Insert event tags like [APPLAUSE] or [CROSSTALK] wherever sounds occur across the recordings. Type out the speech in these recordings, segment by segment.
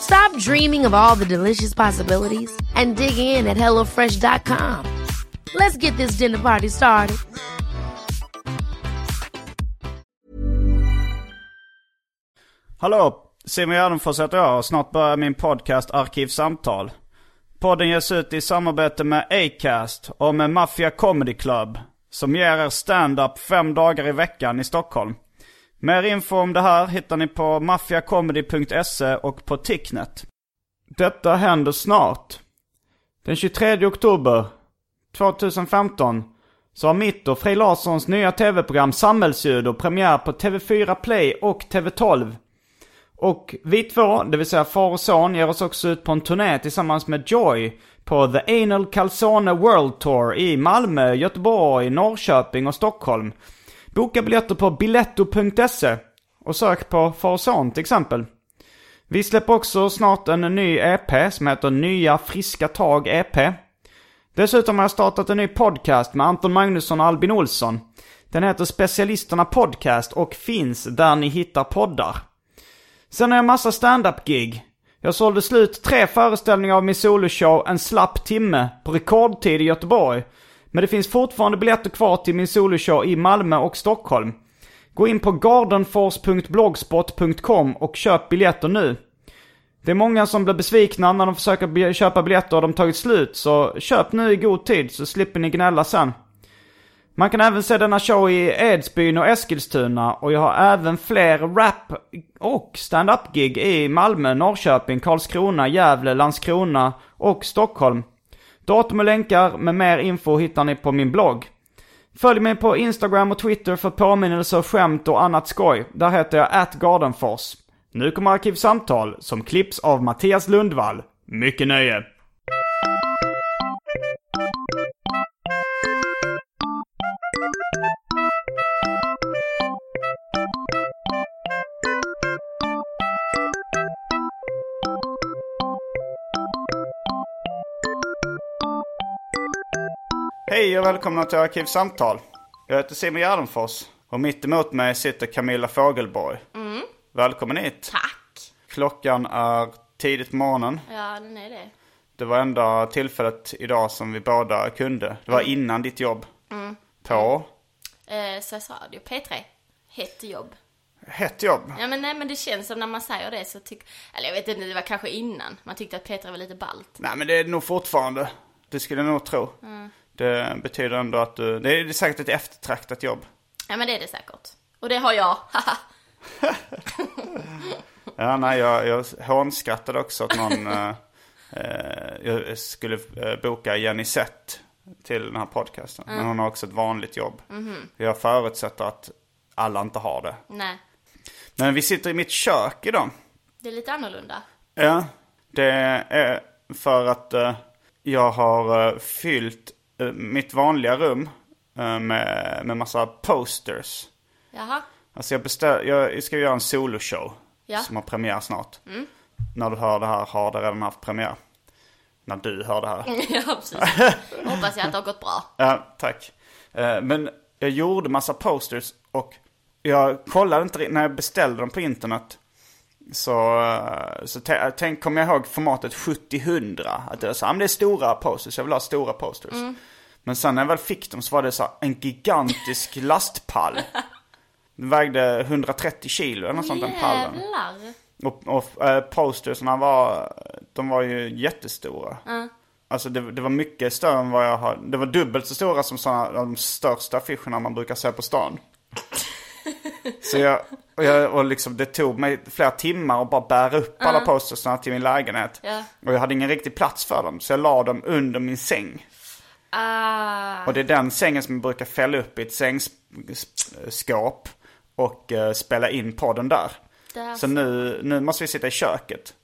Stop dreaming of all the delicious possibilities and dig in at HelloFresh.com. Let's get this dinner party started. Hallå! Simon Gärdenfors heter jag och snart börjar min podcast Arkivsamtal. Podden ges ut i samarbete med Acast och med Mafia Comedy Club. Som ger er stand-up fem dagar i veckan i Stockholm. Mer info om det här hittar ni på maffiacomedy.se och på Ticknet. Detta händer snart. Den 23 oktober 2015 så har mitt och Frej Larssons nya tv-program Samhällsljudor premiär på TV4 Play och TV12. Och vi två, det vill säga far och son, ger oss också ut på en turné tillsammans med Joy på The Anal Calzone World Tour i Malmö, Göteborg, Norrköping och Stockholm. Boka biljetter på biletto.se och sök på far son till exempel. Vi släpper också snart en ny EP som heter Nya Friska Tag EP. Dessutom har jag startat en ny podcast med Anton Magnusson och Albin Olsson. Den heter Specialisterna Podcast och finns där ni hittar poddar. Sen har jag massa stand-up-gig. Jag sålde slut tre föreställningar av min soloshow En slapp timme på rekordtid i Göteborg. Men det finns fortfarande biljetter kvar till min soloshow i Malmö och Stockholm. Gå in på gardenfors.blogspot.com och köp biljetter nu. Det är många som blir besvikna när de försöker köpa biljetter och de tagit slut, så köp nu i god tid så slipper ni gnälla sen. Man kan även se denna show i Edsbyn och Eskilstuna och jag har även fler rap och stand-up-gig i Malmö, Norrköping, Karlskrona, Gävle, Landskrona och Stockholm. Datum och länkar med mer info hittar ni på min blogg. Följ mig på Instagram och Twitter för påminnelser, skämt och annat skoj. Där heter jag atgardenfors. Nu kommer Arkivsamtal som klipps av Mattias Lundvall. Mycket nöje! Hej och välkomna till Arkivsamtal. Jag heter Simon Gärdenfors och mitt emot mig sitter Camilla Fogelborg. Mm. Välkommen hit. Tack. Klockan är tidigt på morgonen. Ja, den är det. Det var enda tillfället idag som vi båda kunde. Det var innan ditt jobb. På Eh, Sveriges Radio, P3. Hett jobb. hett jobb. Ja men nej men det känns som när man säger det så tycker, eller jag vet inte, det var kanske innan. Man tyckte att P3 var lite ballt. Nej men det är det nog fortfarande. Det skulle jag nog tro. Det betyder ändå att du, det är säkert ett eftertraktat jobb. Ja men det är det säkert. Och det har jag, haha. [LAUGHS] Ja, nej, jag, jag hånskrattade också att någon eh, eh, jag skulle eh, boka Jenny Sett till den här podcasten. Men hon har också ett vanligt jobb. Jag förutsätter att alla inte har det. nej. Men vi sitter i mitt kök idag. Det är lite annorlunda. Ja, det är för att eh, jag har fyllt mitt vanliga rum eh, med, med massa posters. Jaha. Alltså jag, beställ, jag ska göra en soloshow Ja. som har premiär snart. När du hör det här har det redan haft premiär. När du hör det här. [LAUGHS] ja precis. [LAUGHS] Hoppas jag att det har gått bra. Ja, tack. Eh, Men jag gjorde massa posters och jag kollade inte när jag beställde dem på internet. Så, eh, så tä- tänk, kom jag ihåg formatet 70-100. Att det var så, ja, men det är stora posters, jag vill ha stora posters. Men sen när jag väl fick dem så var det så här, en gigantisk [LAUGHS] lastpall. Den vägde 130 kilo eller något sånt, den pallen. Och, och äh, postersna var, de var ju jättestora. Alltså det, det var mycket större än vad jag har, det var dubbelt så stora som såna, de största affischerna man brukar se på stan. Så jag, och, jag, och liksom det tog mig flera timmar att bara bära upp alla postersarna till min lägenhet. Ja. Och jag hade ingen riktig plats för dem. Så jag la dem under min säng. Ah, Och det är den sängen som jag brukar fälla upp i ett sängskåp. Och eh, spela in podden där. Därför. Så nu, nu måste vi sitta i köket.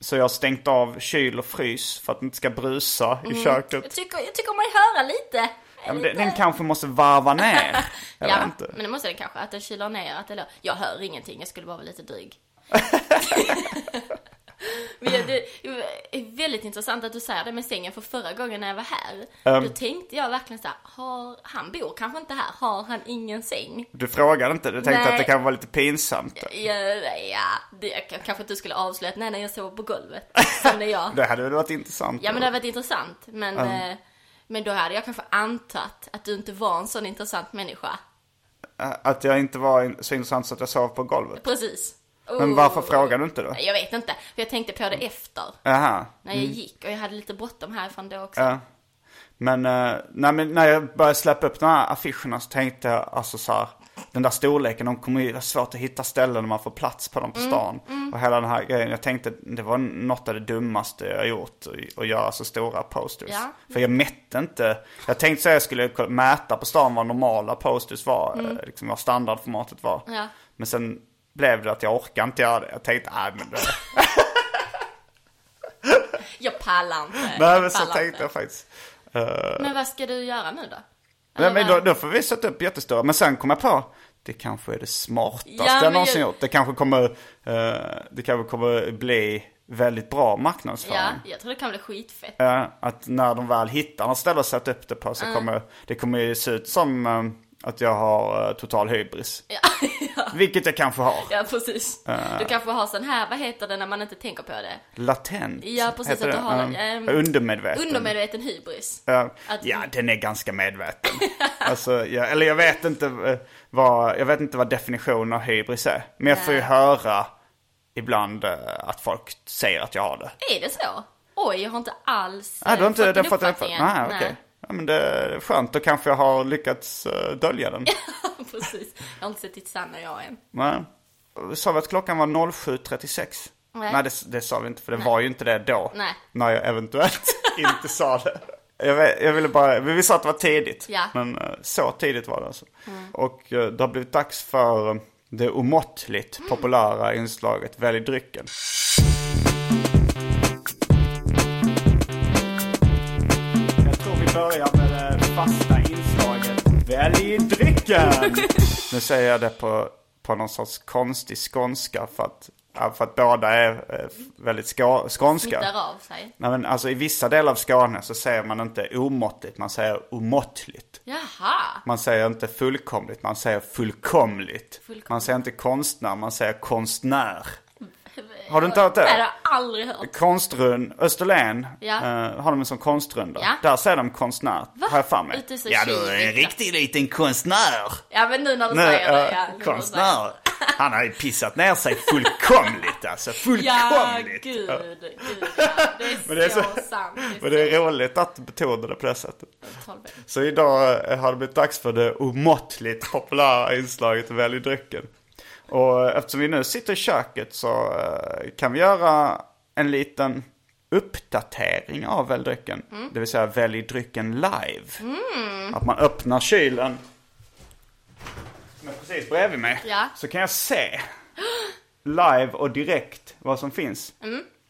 Så jag har stängt av kyl och frys för att det inte ska brusa i köket. jag, tycker, jag tycker mig höra lite. Ja, men den, den kanske måste varva ner. [LAUGHS] Jag ja, vet inte. men det måste den kanske. Att den kyler ner. Att det jag hör ingenting, jag skulle bara vara lite dryg. [LAUGHS] men det är väldigt intressant att du säger det med sängen, för förra gången när jag var här, Ehm. då tänkte jag verkligen så här, har, han bor kanske inte här, har han ingen säng? Du frågade inte, du tänkte Nej. att det kan vara lite pinsamt. Ja, ja det, jag, kanske inte skulle avslöja att nej, nej, jag sover på golvet. [LAUGHS] Som när jag. Det hade väl varit intressant. Ja men det har varit intressant. Men, eh, men då hade jag kanske antagit att du inte var en sån intressant människa. Att jag inte var så intressant så att jag sov på golvet. Precis. Men Oh. varför frågar du inte då? Jag vet inte. För jag tänkte på det efter. Jaha. När jag gick och jag hade lite bråttom härifrån då också. Ja. Men, eh, nej, men när jag började släppa upp de här affischerna så tänkte jag alltså så här. Den där storleken, de kommer ju ha svårt att hitta ställen där man får plats på dem Mm, på stan. Och hela den här grejen. Jag tänkte det var något av det dummaste jag gjort. att- göra så stora posters. Ja. För jag mätte inte. Jag tänkte så jag skulle mäta på stan vad normala posters var. eh, Liksom vad standardformatet var. Mm. Ja. Men sen blev det att jag orkar inte göra det. Jag tänkte, nej men det... Jag pallar inte. Nej men så tänkte inte. jag faktiskt. Men vad ska du göra nu då? Nej, men då, då får vi sätta upp jättestora. Men sen kom jag på, det kanske är det smartaste Ja, jag någonsin jag- gjort. Det kanske kommer, eh, det kanske kommer bli väldigt bra marknadsföring. Ja, jag tror det kan bli skitfett. Ja, att när de väl hittar något ställe att sätta upp det på så Mm. kommer det kommer ju se ut som eh, att jag har eh, total hybris. [LAUGHS] Ja, ja. Vilket jag kanske har. ja, precis. Du kanske har sån här, vad heter det när man inte tänker på det? Latent. Ja, precis, att du det. har ehm, Undermedveten. Undermedveten hybris. Ja, Att- ja, den är ganska medveten. [LAUGHS] alltså, ja, eller jag vet inte eh, vad, jag vet inte vad definitionen av hybris är. Men jag får ju Nej. höra ibland att folk säger att jag har det. Är det så? Oj, jag har inte alls Nej, du har inte fått den uppfattningen. Nej, okej. Ja, men det är skönt, då kanske jag har lyckats eh, dölja den. [LAUGHS] Precis. Jag har inte sett ditt sanna jag än. Nej. Sa vi att klockan var 07.36? Nej. Nej, det, det sa vi inte, för det var ju inte det då. Nej. När jag eventuellt [LAUGHS] inte sa det. Jag, jag ville bara, vi sa att det var tidigt. Ja. Mm. Men eh, så tidigt var det alltså. Och eh, det har blivit dags för det omåttligt Mm. populära inslaget Välj drycken. Börjar med det fasta inslaget Välj drycken! [LAUGHS] nu säger jag det på, på någon sorts konstig skånska för att, för att båda är eh, väldigt ska, skånska. Smittar av sig. Nej, men alltså, I vissa delar av Skåne så säger man inte omåttligt, man säger omåttligt. Jaha. Man säger inte fullkomligt, man säger fullkomligt. Fullkomligt. Man säger inte konstnär, man säger konstnär. Har du inte hört det? Nej, det har jag aldrig hört. Konstrund, Österlen Ja. eh, har de en sån konstrunda. Ja. Där säger de konstnär, Va? har jag för mig. Ja, du är en riktig liten konstnär. Ja, men nu när du Nu, säger det. eh, Ja, nu konstnär. [LAUGHS] Han har ju pissat ner sig fullkomligt alltså. det. Ja, Fullkomligt. gud, gud. Ja. Det är, [LAUGHS] Men det är så, så- sant. Men det är roligt att betona det på det sättet. Så idag eh, har det blivit dags för det omåttligt populära inslaget Välj drycken. Och eftersom vi nu sitter i köket så eh, kan vi göra en liten uppdatering av Välj drycken. Det vill säga Välj drycken live. Att man öppnar kylen. Som är precis bredvid mig. Ja. Så kan jag se live och direkt vad som finns.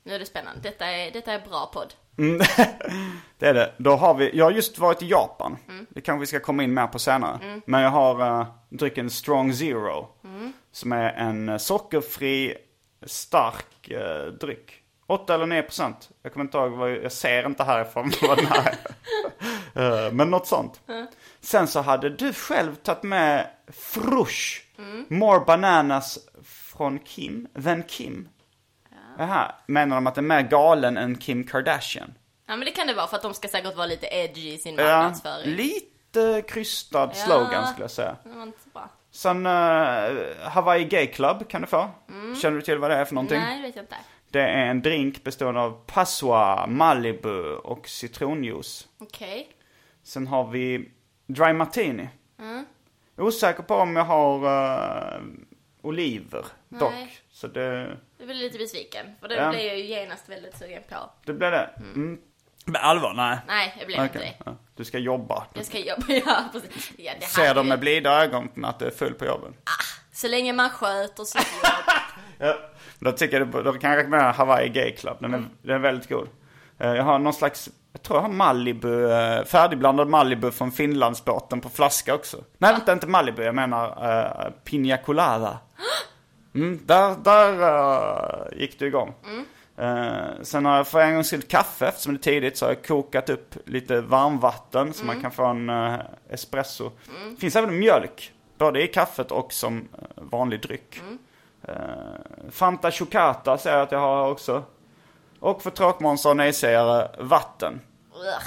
Nu är det spännande. Detta är, detta är bra podd. Mm. [LAUGHS] det är det. Då har vi, jag har just varit i Japan. Det kanske vi ska komma in mer på senare. Men jag har uh, drycken Strong Zero. Som är en eh, sockerfri, stark uh, dryck. 8 eller 9 procent. Jag kommer inte ihåg, vad, jag ser inte härifrån [LAUGHS] vad den här är. Eh, Men något sånt. Sen så hade du själv tagit med Frush. More bananas från Kim, than Kim. Jaha, menar de att den är mer galen än Kim Kardashian? Ja, men det kan det vara för att de ska säkert vara lite edgy i sin Ja, marknadsföring. lite krystad Ja. slogan skulle jag säga. Det var inte bra. Sen uh, Hawaii Gay Club kan du få. Känner du till vad det är för någonting? Nej, det vet jag inte. Det är en drink bestående av Passoa, Malibu och citronjuice. Okej. Sen har vi Dry Martini. Osäker på om jag har eh, oliver dock. Nej. Så det, Jag blir lite besviken. För det Ja. blev jag ju genast väldigt sugen på. det blir det. Mm. Men allvar, nej. Nej, jag blev inte Okej, det. ja. Du ska jobba. Jag ska jobba, [LAUGHS] ja precis. Ja, det Ser de ju- med blida ögon att det är full på jobben? Så länge man sköter sitt jobb. [LAUGHS] Ja. Då tycker jag, då kan jag rekommendera Hawaii Gay Club. Den är, den är väldigt god. Eh, Jag har någon slags, jag tror jag har Malibu, eh, färdigblandad Malibu från Finlandsbåten på flaska också. Nej, vänta, inte Malibu, jag menar uh, Pina Colada. [GASPS] Mm, där där eh, gick du igång. Eh, sen har jag för en gångs skull kaffe, eftersom det är tidigt så har jag kokat upp lite varmvatten så man kan få en eh, espresso. Det finns även mjölk, både i kaffet och som eh, vanlig dryck. Eh, Fanta Chocata ser jag att jag har också. Och för tråkmånsar och nej-sägare, vatten. Ugh.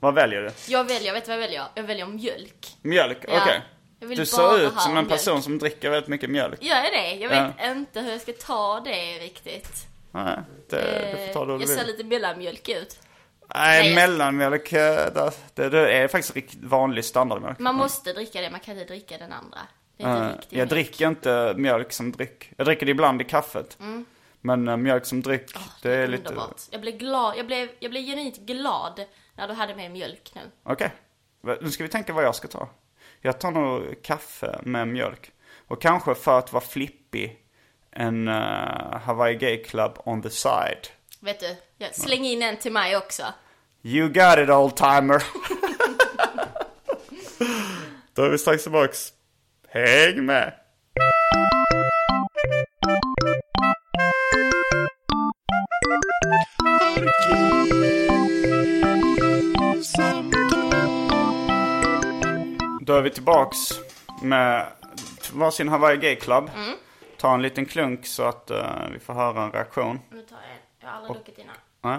Vad väljer du? Jag väljer, vet du vad jag väljer? Jag väljer mjölk. Mjölk, Ja. okej. Jag vill Du bara ser ut ha som en mjölk. person som dricker väldigt mycket mjölk. Gör jag det? Jag vet inte hur jag ska ta det riktigt. Nej, det, du får ta det Eh, jag ser lite mellanmjölk ut. Nej, Nej, mellanmjölk, eh, det, det, är faktiskt vanlig standardmjölk. Man måste dricka det, man kan inte dricka den andra. Det är inte Eh, jag mjölk. dricker inte mjölk som dryck. Jag dricker det ibland i kaffet. Men eh, mjölk som dryck, det är lite... Mm. Underbart. Jag blev glad, jag blev, jag blev genuint glad när du hade med mjölk nu. Okej. Nu ska vi tänka vad jag ska ta. Jag tar nog kaffe med mjölk. Och kanske för att vara flippig, en uh, Hawaii Gay Club on the side. Vet du, jag släng in en till mig också. You got it old timer. [LAUGHS] Då är vi strax tillbaks. Häng med. Då är vi tillbaks med varsin Hawaii Gay Club. Ta en liten klunk så att eh, vi får höra en reaktion. Nu tar jag en. Jag har aldrig druckit innan. Nej.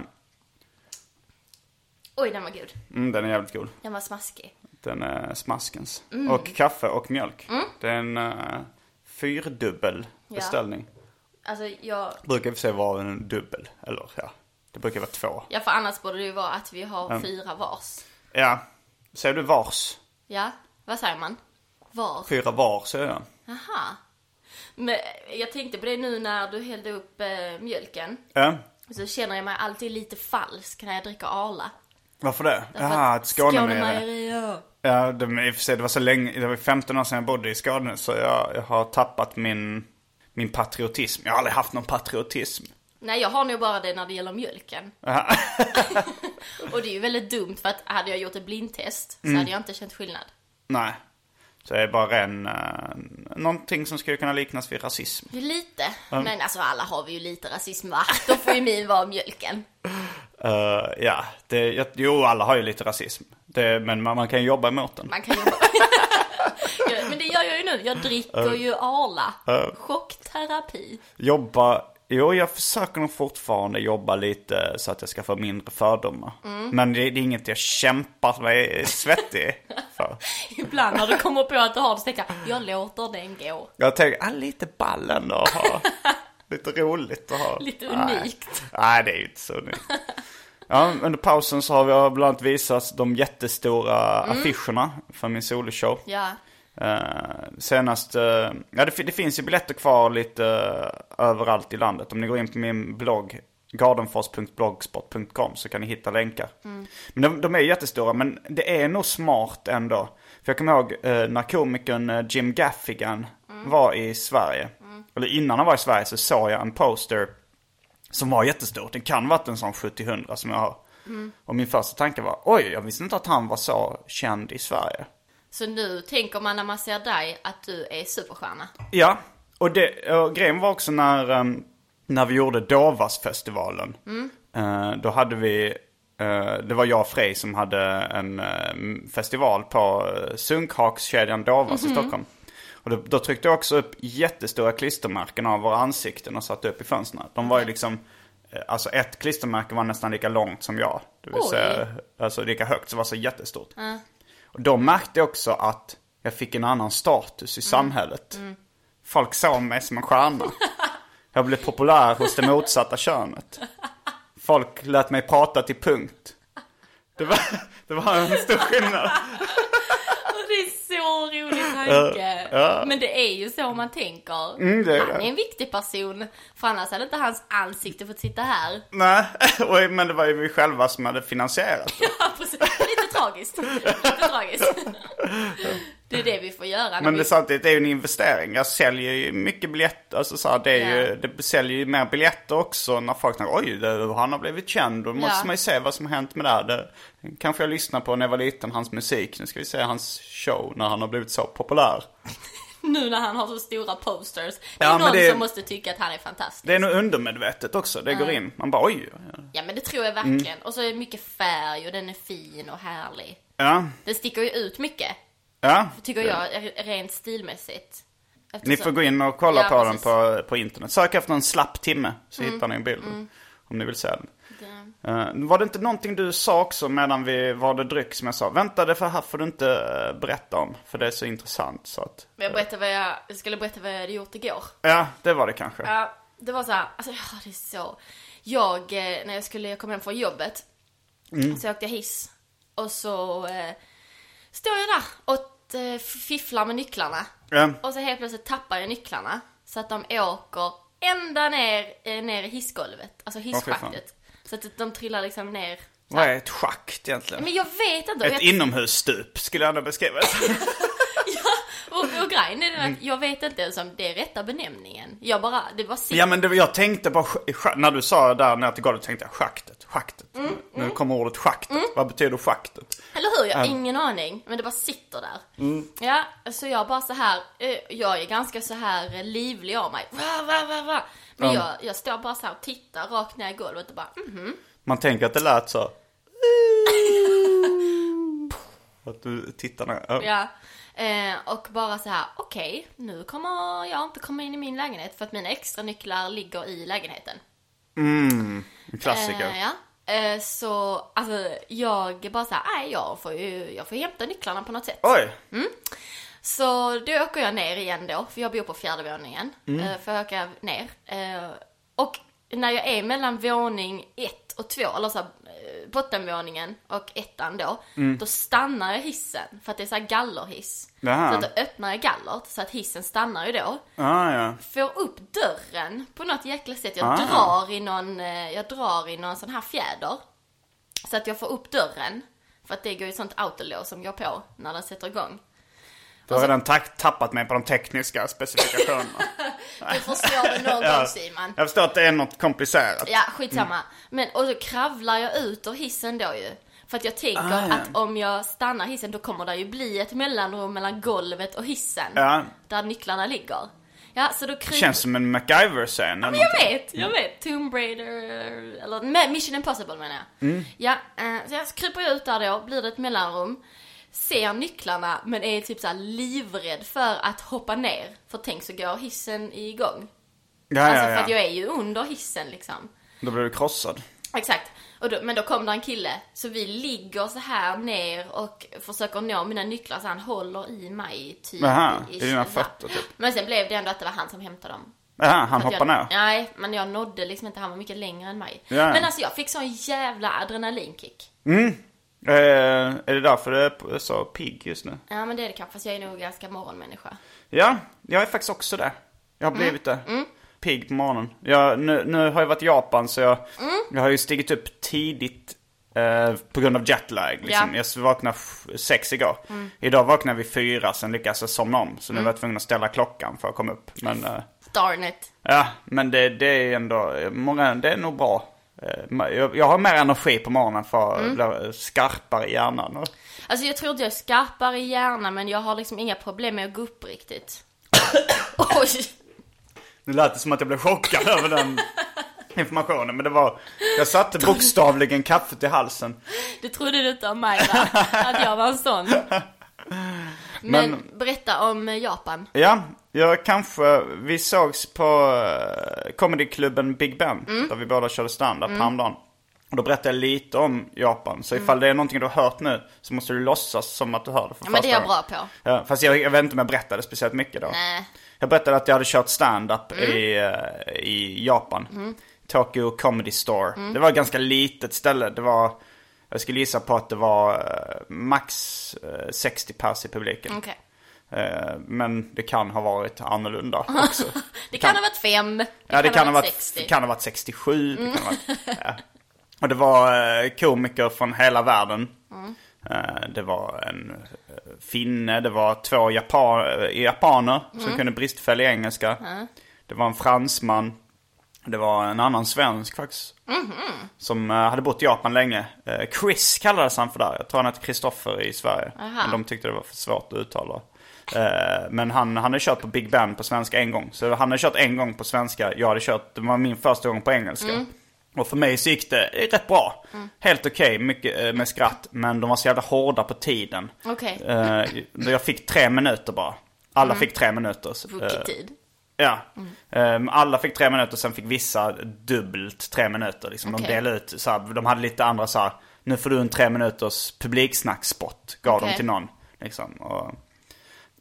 Oj, den var god. Mm, den är jävligt god. Den var smaskig. Den är smaskens. Och kaffe och mjölk. Det är en uh, fyrdubbel Ja. beställning. Alltså, jag... Brukar i och för sig vara en dubbel. Eller ja, det brukar vara två. Ja, för annars borde det ju vara att vi har fyra vars. Ja, säger du vars? Ja, vad säger man? Var? Fyra var säger jag. Aha. Men jag tänkte på det nu när du hällde upp eh, mjölken. Ja, Så känner jag mig alltid lite falsk när jag dricker Arla. varför det? Jaha, att Skånemejeri. Ja. Det, i och för sig, det var så länge, det var 15 år sedan jag bodde i Skåne så jag, jag har tappat min, min patriotism. Jag har aldrig haft någon patriotism. Nej, jag har nog bara det när det gäller mjölken. [LAUGHS] Och det är ju väldigt dumt för att hade jag gjort ett blindtest så hade jag inte känt skillnad. Nej. Så det är bara en, uh, någonting som skulle kunna liknas vid rasism. Lite, men alltså alla har vi ju lite rasism va? Då får ju min vara mjölken. Eh, ja, det, jag, jo alla har ju lite rasism. Det, men man, man kan jobba emot den. Man kan jobba. [LAUGHS] Men det gör jag ju nu. Jag dricker ju Arla. Chockterapi. Jobba, jo jag försöker nog fortfarande jobba lite så att jag ska få mindre fördomar. Men det, det är inget jag kämpar mig svettig för. [LAUGHS] Ibland när du kommer på att du har det så tänker jag, jag låter den gå. Jag tänker, ah, lite ball ändå att ha. [LAUGHS] lite roligt att ha. Lite Nej. unikt. Nej, det är ju inte så unikt. Ja, under pausen så har vi bland annat visat de jättestora affischerna för min soloshow. Ja. Uh, senast, eh, ja det, det finns ju biljetter kvar lite eh, överallt i landet. Om ni går in på min blogg, gardenfors.blogspot.com så kan ni hitta länkar. Men de, de är jättestora, men det är nog smart ändå. För jag kommer ihåg uh, när komikern eh, Jim Gaffigan var i Sverige. Eller innan han var i Sverige så såg jag en poster som var jättestor. Det kan varit en sån 70-100 som jag har. Och min första tanke var, oj, jag visste inte att han var så känd i Sverige. Så nu tänker man när man ser dig att du är superstjärna. Ja, och, det, och grejen var också när, ehm, när vi gjorde Dovasfestivalen. Eh, då hade vi, eh, det var jag och Frej som hade en eh, festival på uh, Sunkhakskedjan Dovas i Stockholm. Och då, då tryckte jag också upp jättestora klistermärken av våra ansikten och satte upp i fönstren. De var ju liksom, eh, alltså ett klistermärke var nästan lika långt som jag. Det vill Oj. säga, alltså lika högt, så det var så jättestort. Då märkte också att jag fick en annan status i samhället. Folk såg mig som en stjärna. [LAUGHS] Jag blev populär hos det motsatta könet. Folk lät mig prata till punkt. Det var, det var en stor skillnad. [LAUGHS] Det är så rolig tanke. Ja. Men det är ju så man tänker. Mm, det är han det. är en viktig person. För annars hade inte hans ansikte fått sitta här. Nej, [LAUGHS] men det var ju vi själva som hade finansierat det. Ja, tragiskt. [LAUGHS] Lite tragiskt. [LAUGHS] Det är det vi får göra. Men vi... det, samtidigt är ju en investering. Jag säljer ju mycket biljetter. Alltså, så här, det, är ju, det säljer ju mer biljetter också när folk tänker oj, det, han har blivit känd. Då måste Ja. man ju se vad som har hänt med det här. Det, kanske jag lyssnar på när jag var liten, hans musik. Nu ska vi se hans show när han har blivit så populär. Nu när han har så stora posters. Det är Ja, någon det- som måste tycka att han är fantastisk. Det är nog undermedvetet också. Det går in. Man bara oj. Ja men det tror jag verkligen. Mm. Och så är det mycket färg och den är fin och härlig. Ja, Den sticker ju ut mycket. ja. Tycker jag, rent stilmässigt. Ni Eftersom- får gå in och kolla Ja, på den precis. Mm. på, på internet. Sök efter en slapp timme så hittar ni en bild. Om ni vill se den. Eh, var det inte någonting du sa också medan vi var det dryck som jag sa? Vänta, det för här får du inte eh, berätta om. För det är så intressant så att... Men jag berättade vad jag, jag skulle berätta vad jag hade gjort igår. Ja, det var det kanske. Ja, det var så här, alltså ja, det är så. Jag, eh, när jag skulle komma hem från jobbet, Mm. så åkte jag hiss. Och så eh, står jag där och eh, fifflar med nycklarna. Ja. Och så helt plötsligt tappar jag nycklarna. Så att de åker ända ner, eh, ner i hissgolvet. Alltså hisschaktet. Så att de trillar liksom ner. Vad är ett schakt egentligen? Men jag vet inte. Ett jag, inomhusstup skulle jag ändå beskriva det. [LAUGHS] och, och grejen är den Mm. att jag vet inte ens om det är rätta benämningen. Jag bara, det var sitt. Ja men det, jag tänkte på, sch- när du sa där när till golvet tänkte jag schaktet, schaktet. Mm, Nu kommer ordet schaktet. Vad betyder schaktet? Eller hur? Jag har ingen aning. Men det bara sitter där. Mm. Ja, så jag bara så här. eh, Jag är ganska så här eh, livlig av mig. Va, va, va, va. Men jag, jag står bara så här och tittar rakt ner i golvet och bara mhm. Man tänker att det lät så. [LAUGHS] att du tittar ner. Ja. Ja. Eh, och bara så här, okej, nu kommer jag inte komma in i min lägenhet för att mina extra nycklar ligger i lägenheten. En klassiker. Eh, ja. Eh, så, alltså jag bara så här, nej jag får ju, jag får hämta nycklarna på något sätt. Oj! Så då åker jag ner igen då, för jag bor på fjärde våningen. Mm. Eh, Får jag åka ner. Eh, Och när jag är mellan våning ett och två, eller så här, eh, bottenvåningen och ettan då, Mm. då stannar jag hissen. För att det är så här gallerhiss. Jaha. Så att då öppnar jag gallert, så att hissen stannar ju då. Ah, ja. Får upp dörren på något jäkla sätt. Jag Ah. drar i någon, jag drar i någon sån här fjäder. Så att jag får upp dörren. För att det går ju ett sånt autolås som går på när den sätter igång. Du har redan tack, tappat mig på de tekniska specifikationerna. [LAUGHS] Du förstår det någon Ja. gång Simon. Jag förstår att det är något komplicerat. Ja, skitsamma. Men, och då kravlar jag ut ur hissen då ju. För att jag tänker Ah, ja. att om jag stannar hissen då kommer det ju bli ett mellanrum mellan golvet och hissen. Ja. Där nycklarna ligger. Ja, så då kryper... Känns som en MacGyver-scen. eller Men jag vet, jag vet. Tomb Raider, eller Mission Impossible menar jag. Mm. Ja, eh, så jag kryper ut där då, blir det ett mellanrum. Ser nycklarna men är typ såhär livrädd för att hoppa ner. För tänk så går hissen igång. Ja, Alltså ja, för att ja. jag är ju under hissen liksom. Då blir du krossad. Exakt. Och då, men då kom det en kille, så vi ligger så här ner och försöker nå mina nycklar så han håller i mig typ Jaha, i i dina fötter typ. Men sen blev det ändå att det var han som hämtade dem. Jaha, han jag, ner. Nej, men jag nådde liksom inte, han var mycket längre än mig. Ja. Men alltså jag fick sån jävla adrenalinkick. Eh, är det därför du är så pigg just nu? Ja men det är det kanske, fast jag är nog ganska morgonmänniska. Ja, jag är faktiskt också det. Jag har Mm. blivit det. Pigg på morgonen. Jag, nu, nu har jag varit i Japan så jag, Mm. jag har ju stigit upp tidigt eh, på grund av jetlag. Liksom. Ja. Jag vaknade sex igår. Idag vaknade vi fyra, sen lyckades jag somna om. Så nu var jag tvungen att ställa klockan för att komma upp. Men, eh, Darn it. ja, men det, det är ändå, många, det är nog bra. Eh, Jag, har mer energi på morgonen för att Mm. skarpare i hjärnan. Alltså jag tror inte jag är skarpare i hjärnan men jag har liksom inga problem med att gå upp riktigt. [COUGHS] Oj! Nu lät det som att jag blev chockad [LAUGHS] över den informationen. Men det var, jag satte bokstavligen kaffet i halsen. Det trodde du inte om mig va? Att jag var en sån. [LAUGHS] Men, Men- berätta om eh, Japan. Ja, jag kanske, vi sågs på uh, comedyklubben Big Ben. Mm. Där vi båda körde stand-up häromdagen. Och då berättade jag lite om Japan. Så ifall det är någonting du har hört nu så måste du låtsas som att du hör det för Ja, men det är jag bra på. Ja, fast jag, jag vet inte om jag berättade speciellt mycket då. Nej. Jag berättade att jag hade kört stand-up Mm. i, eh, i Japan. Tokyo Comedy Store. Mm. Det var ett ganska litet ställe. Det var, jag skulle gissa på att det var eh, max eh, 60 pers i publiken. Okej. Eh, men det kan ha varit annorlunda [LAUGHS] också. Det kan ha varit fem, det Ja, det kan ha varit, 60. kan ha varit 67. Det kan ha varit, [LAUGHS] ja. Och det var eh, komiker från hela världen. Eh, det var en eh, finne, det var två Japan, eh, japaner som kunde bristfällig engelska. Det var en fransman. Det var en annan svensk faktiskt. Som eh, hade bott i Japan länge. Eh, Chris kallades han för där. Jag tror han hette Kristoffer i Sverige. Men de tyckte det var för svårt att uttala. Eh, Men han, han har kört på Big Band på svenska en gång. Så han har kört en gång på svenska. Jag hade kört, det var min första gång på engelska. Och för mig så gick det rätt bra. Helt okej, mycket eh, med skratt. Men de var så jävla hårda på tiden. Eh, Jag fick tre minuter bara. Alla fick tre minuter. Eh, Rookie-tid. Ja. Ehm, alla fick tre minuter, sen fick vissa dubbelt tre minuter. Liksom. De Okej. delade ut, så här, de hade lite andra så här, nu får du en tre minuters publiksnackspot. Gav Okej. de till någon. Liksom. Och,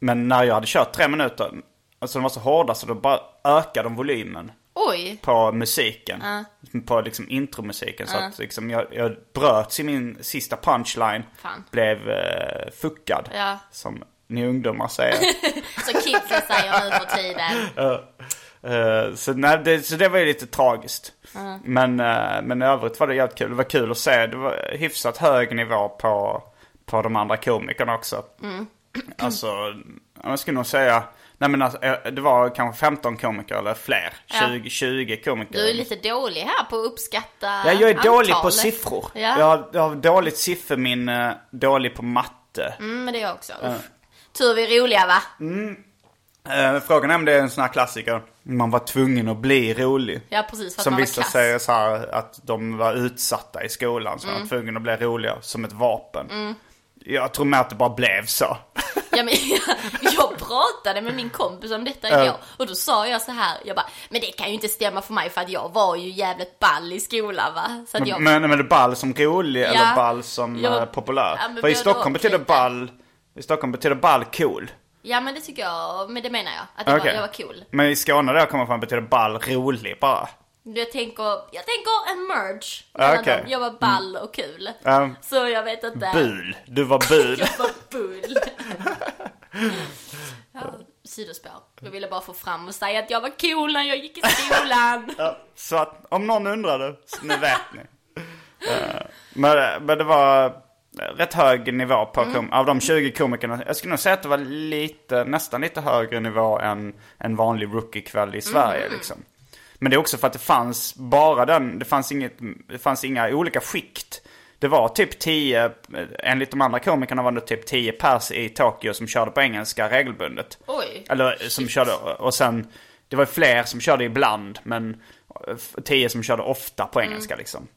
men när jag hade kört tre minuter, alltså de var så hårda så då bara ökade de volymen Oj, på musiken. På liksom intromusiken. Så att liksom jag, jag bröts i min sista punchline. Fan. Blev uh, fuckad. Ja. Som ni ungdomar säger. [LAUGHS] så kidsen säger nu för tiden. [LAUGHS] Eh, så, nej, det, så det var ju lite tragiskt. Men, uh, men i övrigt var det jävligt kul. Det var kul att se. Det var hyfsat hög nivå på, på de andra komikerna också. [CLEARS THROAT] Alltså, jag skulle nog säga... Nej men alltså, eh, det var kanske 15 komiker eller fler. Ja. 20, 20 komiker. Du är lite dålig här på att uppskatta Ja, jag är dålig på siffror. Ja. Jag, har, jag har dåligt sifferminne, dålig på matte. Mm, men det är jag också. Uff. Tur vi är roliga va? Eh, frågan är om det är en sån här klassiker. Man var tvungen att bli rolig. Ja precis, för att Som man var vissa kass. säger så här att de var utsatta i skolan. Så Mm. de var tvungna att bli roliga som ett vapen. Jag tror mer att det bara blev så. Ja, men [LAUGHS] jag, pratade med min kompis om detta igår och då sa jag så här, jag bara, men det kan ju inte stämma för mig för att jag var ju jävligt ball i skolan va? Så att jag, Men, men är det ball som rolig eller ball som Jag eh, populär? Ja, men För i både Stockholm och betyder lite. ball, i Stockholm betyder ball cool. ja men det tycker jag, men det menar jag, att jag, Okej. var, jag var cool. Men i Skåne där kommer från betyder ball rolig bara. Jag tänker, jag tänker en merge mellan dem. Jag var ball och kul. Ja. Så jag vet inte. Bul. Du var bul. [LAUGHS] Jag var bull. [LAUGHS] ja, sidospår. Jag ville bara få fram och säga att jag var cool när jag gick i skolan. [LAUGHS] Ja, så att om någon undrade, så nu vet ni. Eh, men, men det var rätt hög nivå på kom- av de 20 komikerna. Jag skulle nog säga att det var lite, nästan lite högre nivå än en vanlig rookie-kväll i Sverige liksom. Men det är också för att det fanns bara den, det fanns, inget, det fanns inga olika skikt. Det var typ 10, enligt de andra komikerna var det typ 10 pers i Tokyo som körde på engelska regelbundet. Oj. Eller som körde, och sen, det var fler som körde ibland, men f- tio som körde ofta på engelska liksom.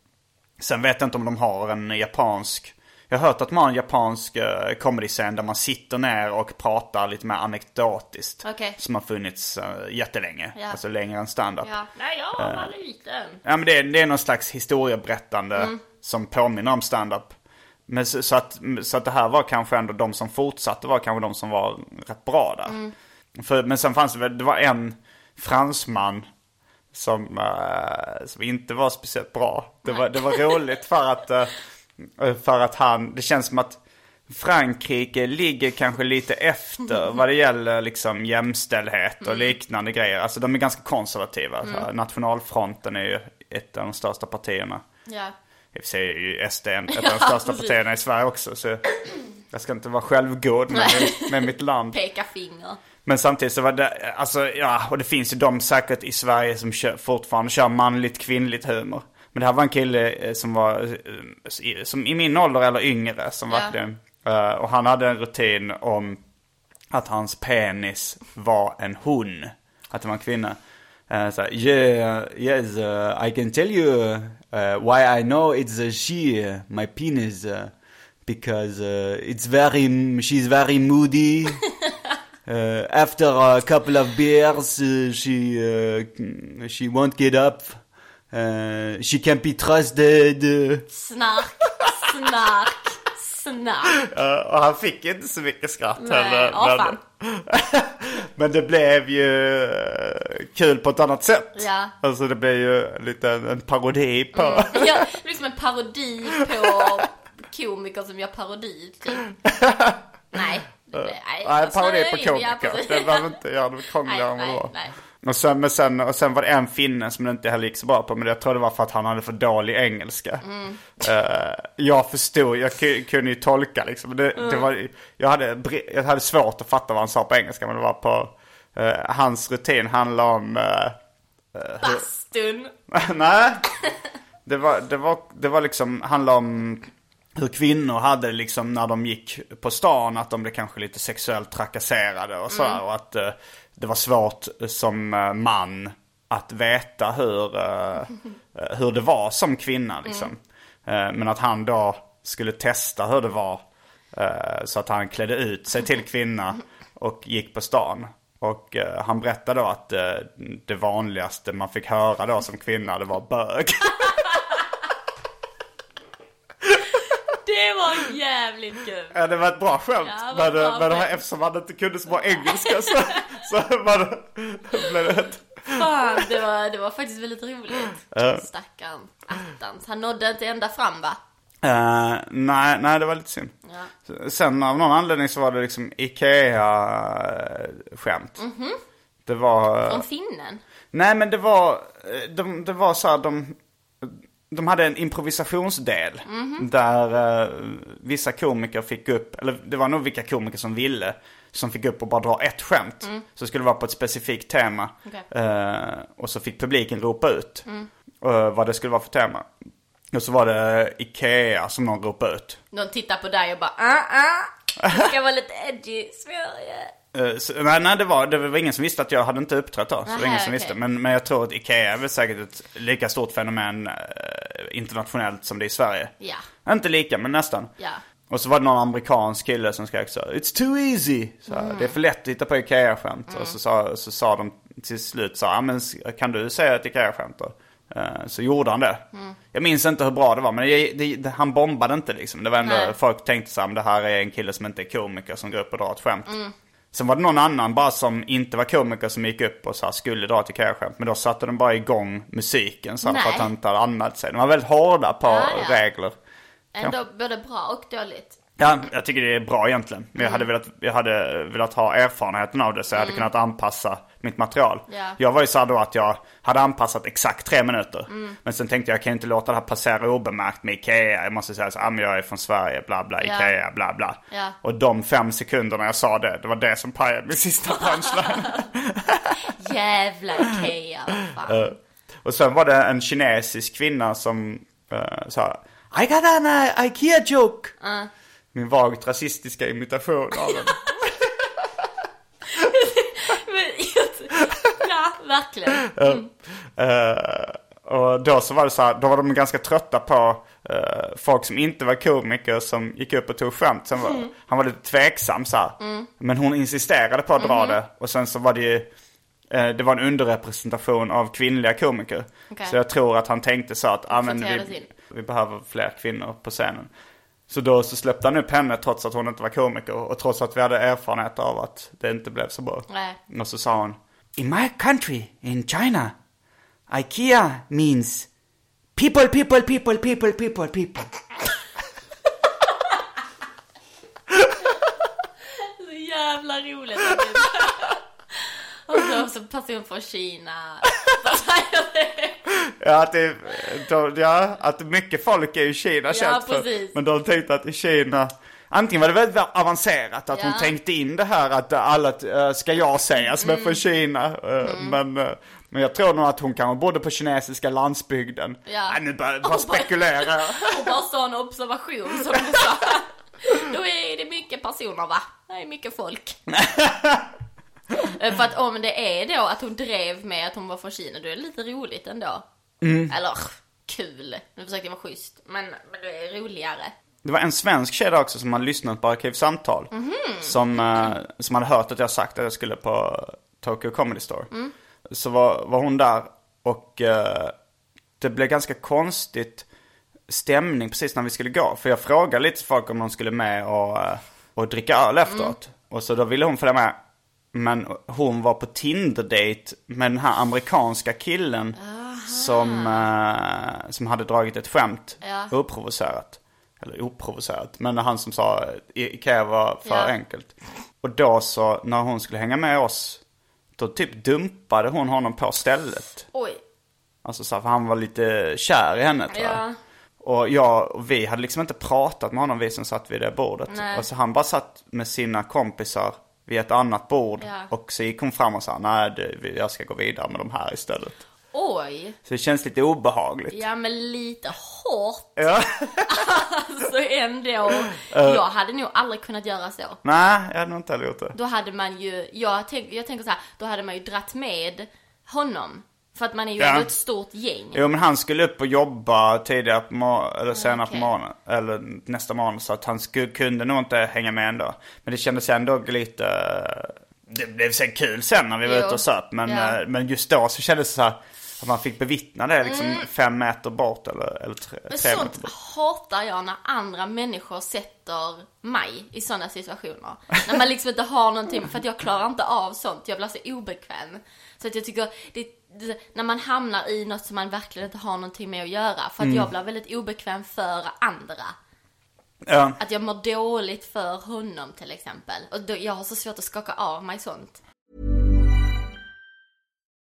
Sen vet jag inte om de har en japansk, jag har hört att de har en japansk uh, comedy-scen där man sitter ner och pratar lite mer anekdotiskt. Okej. Som har funnits uh, jättelänge, Ja. alltså längre än stand-up. Ja. Nej, jag var liten. Ja men det är, det är någon slags historieberättande som påminner om stand-up. Men så, så, att, så att det här var kanske ändå de som fortsatte var kanske de som var rätt bra där. För, men sen fanns det väl, det var en fransman som, eh, som inte var speciellt bra. Det var, det var roligt för att, eh, [LAUGHS] för att han, det känns som att Frankrike ligger kanske lite efter [LAUGHS] vad det gäller liksom jämställdhet och liknande grejer. Alltså de är ganska konservativa. Här, Nationalfronten är ju ett av de största partierna. Ja. I och för sig är ju SD ett av de [LAUGHS] största partierna i Sverige också. Så jag ska inte vara självgod med, med mitt land. Peka finger. Men samtidigt så var det, alltså ja, och det finns ju de säkert i Sverige som kör, fortfarande kör manligt kvinnligt humor. Men det här var en kille eh, som var, eh, som i min ålder eller yngre, som Ja. verkligen, eh, och han hade en rutin om att hans penis var en hon. Att det var en kvinna. Uh, yeah, yes, uh, I can tell you uh, why I know it's a she, uh, my penis. Uh, because uh, it's very, she's very moody. Uh, [LAUGHS] after a couple of beers, uh, she uh, she won't get up. Uh, she can't be trusted. Uh, Snark, snark, snark. och han fick inte så mycket skratt Nej, heller. ja, men, fan. [LAUGHS] men det blev ju eh, kul på ett annat sätt. Ja. Alltså det blev ju lite en, en parodi på... [LAUGHS] Ja, liksom en parodi på komiker som gör parodi, typ. [LAUGHS] Nej. Nej, Nej, jag parodi på ja, komiker. precis. Det behöver inte göra det krångligare än vad det Nej, var. nej, Och sen, men sen, och sen var det en finne som det inte heller gick så bra på. Men jag tror det var för att han hade för dålig engelska. Mm. Eh, jag förstod, jag ku- kunde ju tolka liksom. Det, det Mm. var, jag, hade, jag hade svårt att fatta vad han sa på engelska. Men det var på, eh, hans rutin handlar om... eh, Bastun. [LAUGHS] Nej. Det var, det var, det var liksom, handlade om hur kvinnor hade liksom när de gick på stan, att de blev kanske lite sexuellt trakasserade och sådär. Och att det var svårt som eh, man att veta hur, eh, eh, hur det var som kvinna liksom. Eh, men att han då skulle testa hur det var. så att han klädde ut sig till kvinna och gick på stan. Och han berättade då att det vanligaste man fick höra då som kvinna det var bög. [LAUGHS] Det var jävligt kul. Ja, det var ett bra skämt. Ja, men, bra men skämt. eftersom han inte kunde så bra engelska så, så var det, blev det ett... Fan, det var, det var faktiskt väldigt roligt. Stackarn attans. Han nådde inte ända fram va? Eh, nej, nej, det var lite synd. Ja. Sen av någon anledning så var det liksom Ikea-skämt. Mhm. Det var... Från finnen. Nej men det var, eh, de, det var så här, de, de hade en improvisationsdel. Mhm. Där eh, vissa komiker fick upp, eller det var nog vilka komiker som ville. Som fick upp och bara dra ett skämt. Så skulle det vara på ett specifikt tema. Mm. Mm. Eh, och så fick publiken ropa ut eh, vad det skulle vara för tema. Och så var det Ikea som någon ropade ut. Någon tittar på dig och bara ah ah. Det ska vara lite edgy, Sverige. Eh, så, nej, nej det, var, det var ingen som visste att jag hade inte uppträtt då. Så Nähä, ingen som okej. visste. Men, men jag tror att Ikea är väl säkert ett lika stort fenomen eh, internationellt som det är i Sverige. Ja. Inte lika, men nästan. Ja. Och så var det någon amerikansk kille som skrek så It's too easy! Så, här, Det är för lätt att hitta på Ikea-skämt. Och så sa, så sa de till slut så "Ja, men kan du säga ett Ikea-skämt då? Eh, Så gjorde han det. Jag minns inte hur bra det var, men det, det, det, han bombade inte liksom. Det var ändå, Nej. folk tänkte så här, "Men det här är en kille som inte är komiker som går upp och drar ett skämt. Sen var det någon annan bara som inte var komiker som gick upp och så här, skulle dra ett Ikea-skämt. Men då satte de bara igång musiken så här, för att han inte hade anmält sig. De var väldigt hårda på Ja, ja. regler. Ändå både bra och dåligt. Ja, jag tycker det är bra egentligen. Men jag hade velat, jag hade velat ha erfarenheten av det så jag hade kunnat anpassa mitt material. Ja. Jag var ju så här då att jag hade anpassat exakt tre minuter. Men sen tänkte jag, jag kan inte låta det här passera obemärkt med Ikea. Jag måste säga så ah, men jag är från Sverige, bla bla, Ja. Ikea, bla bla. Ja. Och de fem sekunderna jag sa det, det var det som pajade min sista punchline. [LAUGHS] Jävla Ikea, fan. Och sen var det en kinesisk kvinna som uh, sa I got an uh, Ikea joke. Min vagt rasistiska imitation av den. [LAUGHS] Ja, verkligen. Eh, och då så var det så här, då var de ganska trötta på eh, folk som inte var komiker som gick upp och tog skämt. Sen var, Han var lite tveksam så här. Men hon insisterade på att dra det. Och sen så var det ju, eh, det var en underrepresentation av kvinnliga komiker. Okej. Så jag tror att han tänkte så att ah, men vi, vi behöver fler kvinnor på scenen. Så då så släppte han upp henne trots att hon inte var komiker. Och trots att vi hade erfarenhet av att det inte blev så bra. Nej. Och så sa hon In my country, in China, IKEA means people, people, people, people, people, people. [LAUGHS] Så jävla roligt. [LAUGHS] Och så också person från Kina. [LAUGHS] Så säger det. Ja, att, det, då, ja, att mycket folk är i Kina känt för. precis. Men de tänkte att i Kina, antingen var det väldigt avancerat att hon tänkte in det här att alla, äh, ska jag säga som är Mm. från Kina. Äh, men, äh, men jag tror nog att hon kanske bodde på kinesiska landsbygden. Ja. Nej, nu bara, bara bara- spekulera. [LAUGHS] Och bara sån observation som du sa. [LAUGHS] Då är det mycket personer va? Det är mycket folk. [LAUGHS] Eh, För att om det är då att hon drev med att hon var från Kina, då är det lite roligt ändå. Eller kul. Nu försökte jag vara schysst. Men, men det är roligare. Det var en svensk tjej där också som hade lyssnat på Arkivsamtal. Som, eh, som hade hört att jag sagt att jag skulle på Tokyo Comedy Store. Så var, var hon där och eh, det blev ganska konstigt stämning precis när vi skulle gå. För jag frågade lite folk om de skulle med och, eh, och dricka öl efteråt. Och så då ville hon följa med. Men hon var på Tinder-date med den här amerikanska killen som, eh, som hade dragit ett skämt Ja. oprovocerat. Eller oprovocerat. Men han som sa I- Ikea var för Ja. enkelt. Och då så, när hon skulle hänga med oss, då typ dumpade hon honom på stället. Oj. Alltså så här, för han var lite kär i henne tror jag. Ja. Och jag och vi hade liksom inte pratat med honom, vi som satt vid det bordet. Nej. Och så han bara satt med sina kompisar vid ett annat bord. Ja. Och så gick hon fram och sa, nej det- jag ska gå vidare med de här istället. Oj. Så det känns lite obehagligt. Ja men lite hårt. [LAUGHS] Ja. Alltså ändå. [LAUGHS] Jag hade nog aldrig kunnat göra så. nej, jag hade nog inte heller gjort det. Då hade man ju, jag, tänk, jag tänker så här, då hade man ju dratt med honom. För att man är ju Ja. ändå ett stort gäng. Jo men han skulle upp och jobba tidigare på morgonen, eller senare okej. på morgonen. Eller nästa morgon. Så att han skulle, kunde nog inte hänga med ändå. Men det kändes ändå lite... Det blev sen kul sen när vi var Jo. ute och söp. Men, Ja. eh, men just då så kändes det så här att man fick bevittna det liksom fem meter bort eller, eller tre, Mm. Men tre meter sånt bort. hatar jag när andra människor sätter mig i sådana situationer. när man liksom inte har någonting, för att jag klarar inte av sånt. Jag blir så obekväm. Så att jag tycker, det, det, när man hamnar i något som man verkligen inte har någonting med att göra. För att jag blir väldigt obekväm för andra. Ja. Att jag mår dåligt för honom till exempel. Och då, jag har så svårt att skaka av mig sånt.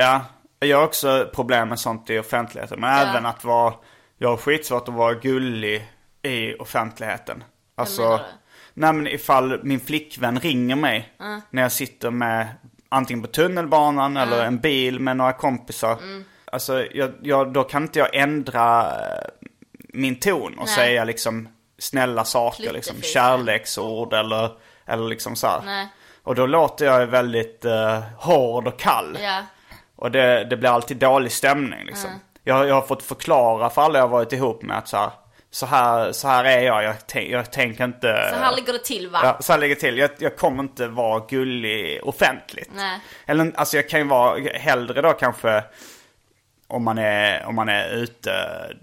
Ja, jag har också problem med sånt i offentligheten. Men även att vara, jag har skitsvårt att vara gullig i offentligheten. Alltså, nej men ifall min flickvän ringer mig när jag sitter med antingen på tunnelbanan eller en bil med några kompisar. Mm. Alltså, jag, jag, då kan inte jag ändra eh, min ton och Nej. säga liksom snälla saker, liksom kärleksord eller, eller liksom så här. Nej. Och då låter jag väldigt uh, hård och kall. Ja. Och det, det blir alltid dålig stämning liksom. Jag, jag har fått förklara för alla jag varit ihop med att så här, så här, så här är jag. Jag, jag tänker inte... Så här ligger det till va? Ja, så här ligger det till. Jag, jag kommer inte vara gullig offentligt. Nej. Eller alltså jag kan ju vara hellre då kanske om man är, om man är ute.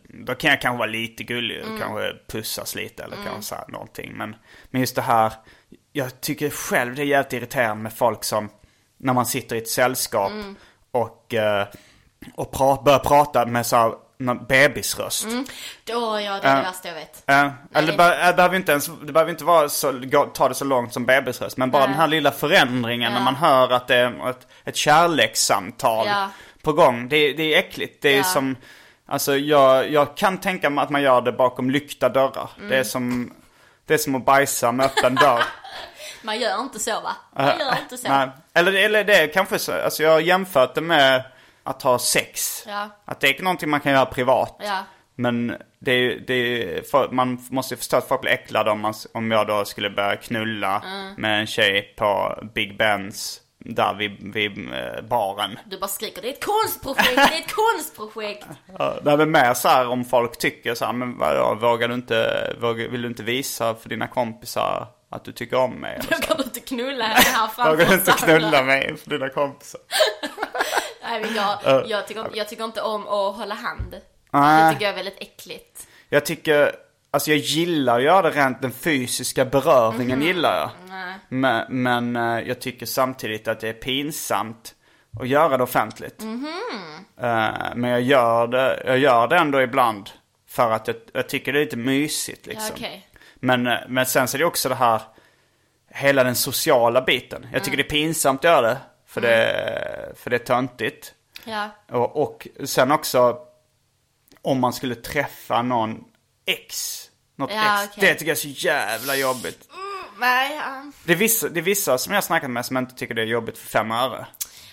Då kan jag kanske vara lite gullig och kanske pussas lite eller kanske så här någonting. Men, men just det här. Jag tycker själv det är jävligt irriterande med folk som när man sitter i ett sällskap och, eh, och pra, börjar prata med så här, någon bebisröst. Då, ja, det är det värsta jag vet. Ja, eller det, be- det behöver inte ens, det behöver inte vara så, gå, ta det så långt som bebisröst. Men bara Nej. den här lilla förändringen när man hör att det är ett, ett kärlekssamtal på gång. Det, det är äckligt. Det är som, alltså jag, jag kan tänka mig att man gör det bakom lyckta dörrar. Mm. Det är som, det är som att bajsa med öppen dörr. [LAUGHS] Man gör inte så va? Man gör inte så. Nej. Eller, eller det är kanske så, alltså jag har jämfört det med att ha sex. Ja. Att det är någonting man kan göra privat. Ja. Men det är, det är för, man måste förstå att folk blir äcklade om, man, om jag då skulle börja knulla Mm. med en tjej på Big Bens där vid, vid eh, baren. Du bara skriker, det är ett konstprojekt, det är ett konstprojekt. [LAUGHS] Ja, Det är väl mer så här om folk tycker så här, men vadå, vågar du inte, vågar, vill du inte visa för dina kompisar att du tycker om mig? Då så? kan du inte knulla henne här framför Vågar du inte knulla mig för dina kompisar? [LAUGHS] Nej, men jag, jag, tycker, jag tycker inte om att hålla hand. Det tycker jag är väldigt äckligt. Jag tycker, alltså jag gillar att göra det rent den fysiska beröringen gillar jag. Men, men eh, jag tycker samtidigt att det är pinsamt att göra det offentligt. Eh, men jag gör, det, jag gör det ändå ibland för att jag, jag tycker det är lite mysigt liksom. Ja, okej. Men, eh, men sen så är det också det här, hela den sociala biten. Jag tycker det är pinsamt att göra det, för, det, för det är töntigt. Ja. Och, och sen också om man skulle träffa någon ex. Något Ja, ex. okej. Det tycker jag är så jävla jobbigt. Nej, ja. Det är, vissa, det är vissa som jag har snackat med som inte tycker det är jobbigt för fem öre.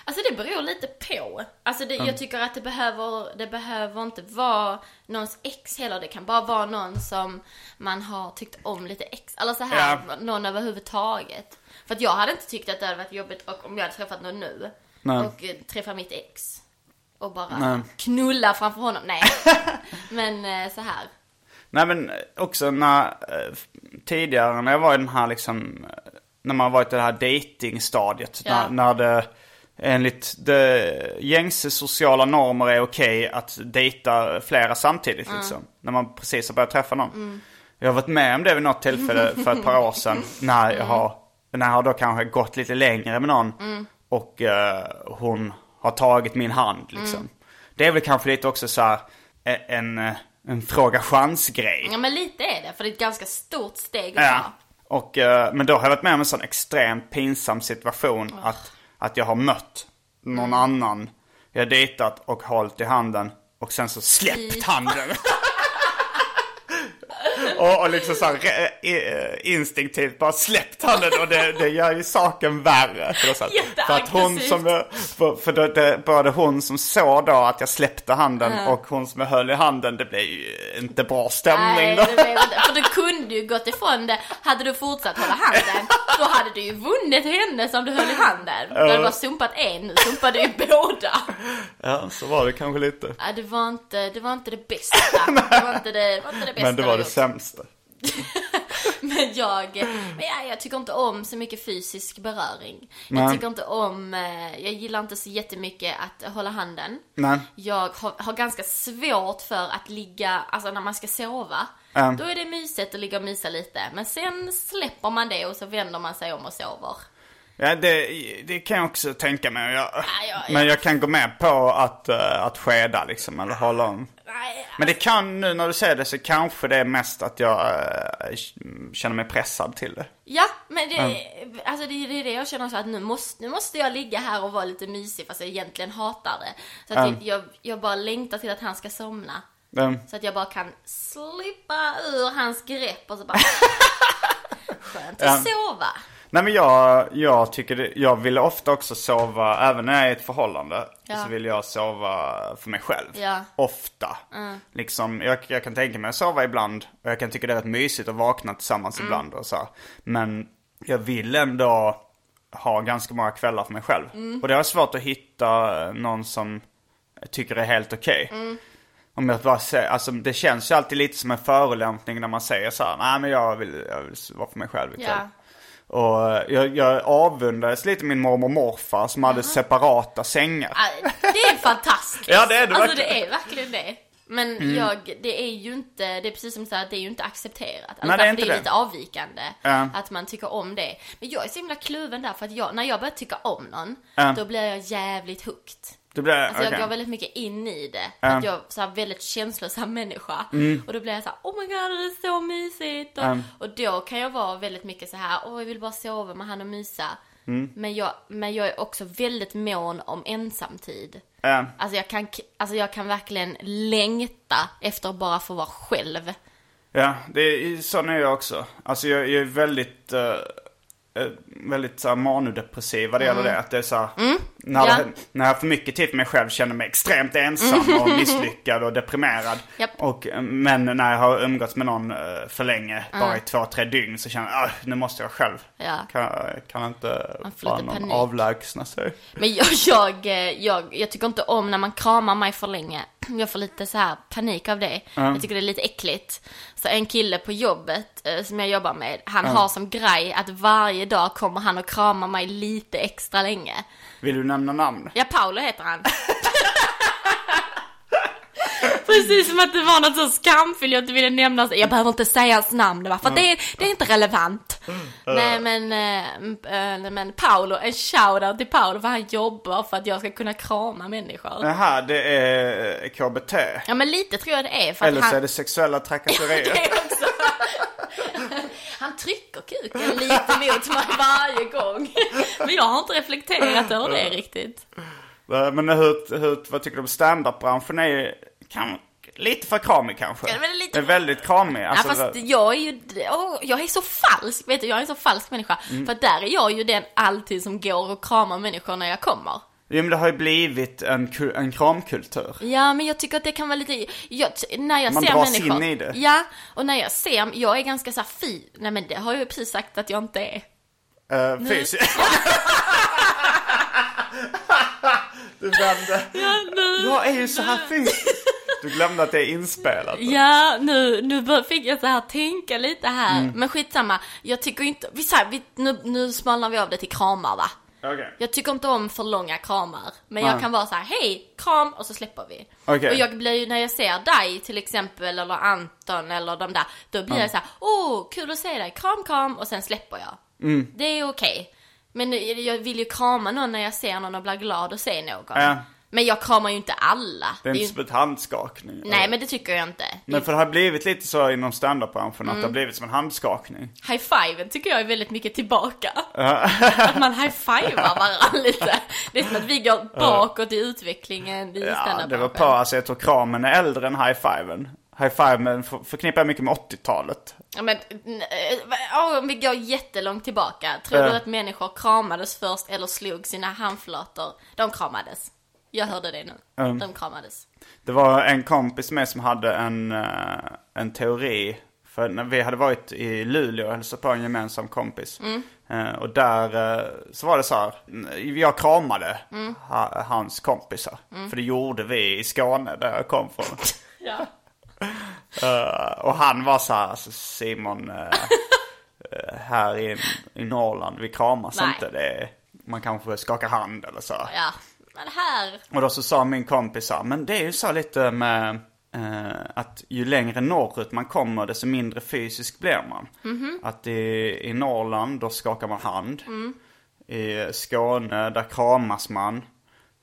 Alltså det beror lite på. Alltså det, jag tycker att det behöver, det behöver inte vara någons ex heller. Det kan bara vara någon som man har tyckt om lite ex. Eller så här, Ja. någon överhuvudtaget. För att jag hade inte tyckt att det hade varit jobbigt och om jag hade träffat någon nu. Nej. Och eh, träffat mitt ex. Och bara Nej. knulla framför honom. Nej. [LAUGHS] Men eh, så här. Nej men också när, eh, tidigare när jag var i den här liksom, eh, när man varit i det här datingstadiet. Ja. När, när det enligt gängse sociala normer är okej att dejta flera samtidigt liksom. När man precis har börjat träffa någon. Jag har varit med om det vid något tillfälle [LAUGHS] för ett par år sedan. När jag har, när jag har då kanske gått lite längre med någon. Och eh, hon har tagit min hand liksom. Det är väl kanske lite också så här eh, en, eh, en fråga chans-grej. Ja men lite är det. För det är ett ganska stort steg att Ja. ta. Och, eh, men då har jag varit med om en sån extremt pinsam situation att, att jag har mött någon annan. Jag har dejtat och hållit i handen och sen så släppt handen. [LAUGHS] och, och liksom så här, eh, instinktivt bara släppt handen och det, det gör ju saken värre. För, så här, för att hon som, för, för då, det, både hon som såg då att jag släppte handen och hon som jag höll i handen, det blev ju inte bra stämning Nej, då. det blev. För du kunde ju gått ifrån det. Hade du fortsatt hålla handen, då hade du ju vunnit henne som du höll i handen. Du hade bara sumpat en, nu sumpade du ju båda. Ja, så var det kanske lite. Ja, det var inte det, var inte det bästa. Det var inte det, det, var inte det bästa Men det var det sämsta. [LAUGHS] Men jag, men ja, jag tycker inte om så mycket fysisk beröring. Nej. Jag tycker inte om, eh, jag gillar inte så jättemycket att hålla handen. Nej. Jag har, har ganska svårt för att ligga, alltså när man ska sova. Ja. Då är det mysigt att ligga och mysa lite. Men sen släpper man det och så vänder man sig om och sover. Ja, det, det kan jag också tänka mig. Jag, ja, ja. Men jag kan gå med på att, eh, att skeda liksom, eller hålla om. Men det kan, nu när du säger det, så kanske det är mest att jag eh, känner mig pressad till det. Ja, men det, alltså det, det är det jag känner så att nu måste, nu måste jag ligga här och vara lite mysig fast jag egentligen hatar det. Så att jag, jag, jag bara längtar till att han ska somna. Mm. Så att jag bara kan slippa ur hans grepp och så bara [LAUGHS] Skönt att sova. Nej men jag, jag tycker det, jag vill ofta också sova, även när jag är i ett förhållande, Ja. så vill jag sova för mig själv. Ja. Ofta. Liksom, jag, jag kan tänka mig att sova ibland, och jag kan tycka det är rätt mysigt att vakna tillsammans Mm. ibland och så. Men jag vill ändå ha ganska många kvällar för mig själv. Mm. Och det är svårt att hitta någon som tycker det är helt okej. Mm. Om jag bara säger, alltså det känns ju alltid lite som en förolämpning när man säger så här, nej men jag vill, jag vill vara för mig själv ikväll. Ja. Och eh, jag, jag avundades lite min mormor och morfar som hade separata sängar. Det är fantastiskt. Ja, det är det Alltså verkligen. Mm. det är verkligen det. Men jag, det är ju inte, det är precis som så här, det är ju inte accepterat. Alltså Nej, det är inte det är det. lite avvikande. Ja. Att man tycker om det. Men jag är så himla kluven där för att jag, när jag börjar tycka om någon, Ja. då blir jag jävligt hooked. Det blir, Alltså okej. jag går väldigt mycket in i det. Ja. Att jag är så här väldigt känslosam människa. Och då blir jag så här, oh my god det är så mysigt. Och, Mm. och då kan jag vara väldigt mycket så här, åh jag vill bara sova med han och mysa. Mm. Men, jag, men jag är också väldigt mån om ensamtid. Ja. Alltså jag kan, alltså jag kan verkligen längta efter att bara få vara själv. Ja, det är, sån är jag också. Alltså jag, jag är väldigt, eh, väldigt så här, manodepressiv vad det gäller det. Att det är så här, när, Mm. Ja. jag, när jag har för mycket tid för mig själv känner mig extremt ensam och misslyckad och deprimerad. [LAUGHS] Japp. Och, eh, men när jag har umgåtts med någon eh, för länge, bara i två, tre dygn, så känner jag att nu måste jag själv. Ja. Kan, kan inte bara någon panik. avlägsna sig. Men jag, jag, eh, jag, jag tycker inte om när man kramar mig för länge. Jag får lite så här panik av det. Jag tycker det är lite äckligt. Så en kille på jobbet eh, som jag jobbar med, han har som grej att varje dag kommer han och kramar mig lite extra länge. Vill du nämna namn? Ja, Paolo heter han. [LAUGHS] [LAUGHS] Precis som att det var något så skamfyllt, jag inte ville nämna, jag behöver inte säga hans namn va, för det, är, det är inte relevant. Nej men, äh, men Paolo, en shoutout till Paolo för han jobbar för att jag ska kunna krama människor. Jaha, det är KBT. Ja men lite tror jag det är för Eller så han... är det sexuella [LAUGHS] det trakasserier. är också... [LAUGHS] Han trycker kuken lite mot mig varje gång. Men jag har inte reflekterat över det riktigt. Men hur, hur, vad tycker du om standup-branschen? är kan, lite för kramig kanske. Ja, men det är lite- är väldigt kramig. Alltså, ja, fast jag är ju, åh, jag är så falsk, vet du, jag är en så falsk människa. Mm. För där är jag ju den alltid som går och kramar människor när jag kommer. Jo men det har ju blivit en, en kramkultur. Ja, men jag tycker att det kan vara lite, jag, när jag Man ser dras människor. in i det. Ja, och när jag ser, jag är ganska såhär fi, nej men det har jag ju precis sagt att jag inte är. Uh, fysiskt. [LAUGHS] du vände. Jag är ju så här fysisk. Du glömde att det är inspelat. Ja, nu, nu fick jag så här tänka lite här. Mm. Men skitsamma, jag tycker inte, vi, så här, vi, nu, nu smalnar vi av det till kramar va? Okej. Jag tycker inte om för långa kramar. Men Nej. jag kan vara så här: hej, kram och så släpper vi. Okej. Och jag blir ju, när jag ser dig till exempel, eller Anton eller de där, då blir jag så här: åh, kul att se dig, kram, kram, och sen släpper jag. Mm. Det är okej. Men jag vill ju krama någon när jag ser någon och blir glad och se någon. Ja. Men jag kramar ju inte alla. Det är ju... inte som ett handskakning. Nej, men det tycker jag inte. Men för det har blivit lite så inom standup-branschen att det Mm. har blivit som en handskakning. High five tycker jag är väldigt mycket tillbaka. [LAUGHS] att man high fivar varandra [LAUGHS] lite. Det är som att vi går bakåt i utvecklingen i Ja, standup det var på, alltså jag tror kramen är äldre än high-fiven. High-fiven för- förknippar jag mycket med 80-talet. Ja, men äh, om vi går jättelångt tillbaka. Tror du att människor kramades först eller slog sina handflator? De kramades. Jag hörde det nu. Mm. De kramades. Det var en kompis med som hade en, eh, en teori. För när vi hade varit i Luleå och hälsat på en gemensam kompis. Eh, och där eh, så var det så här. Jag kramade ha, hans kompisar. För det gjorde vi i Skåne där jag kom från. [LAUGHS] Ja. [LAUGHS] Eh, och han var så här, alltså Simon, eh, här i, i Norrland, vi kramas Nej. inte. Det är, man kanske skakar hand eller så. ja. Men här. Och då så sa min kompis så men det är ju så lite med eh, att ju längre norrut man kommer desto mindre fysisk blir man. Att i, i Norrland då skakar man hand. I Skåne där kramas man.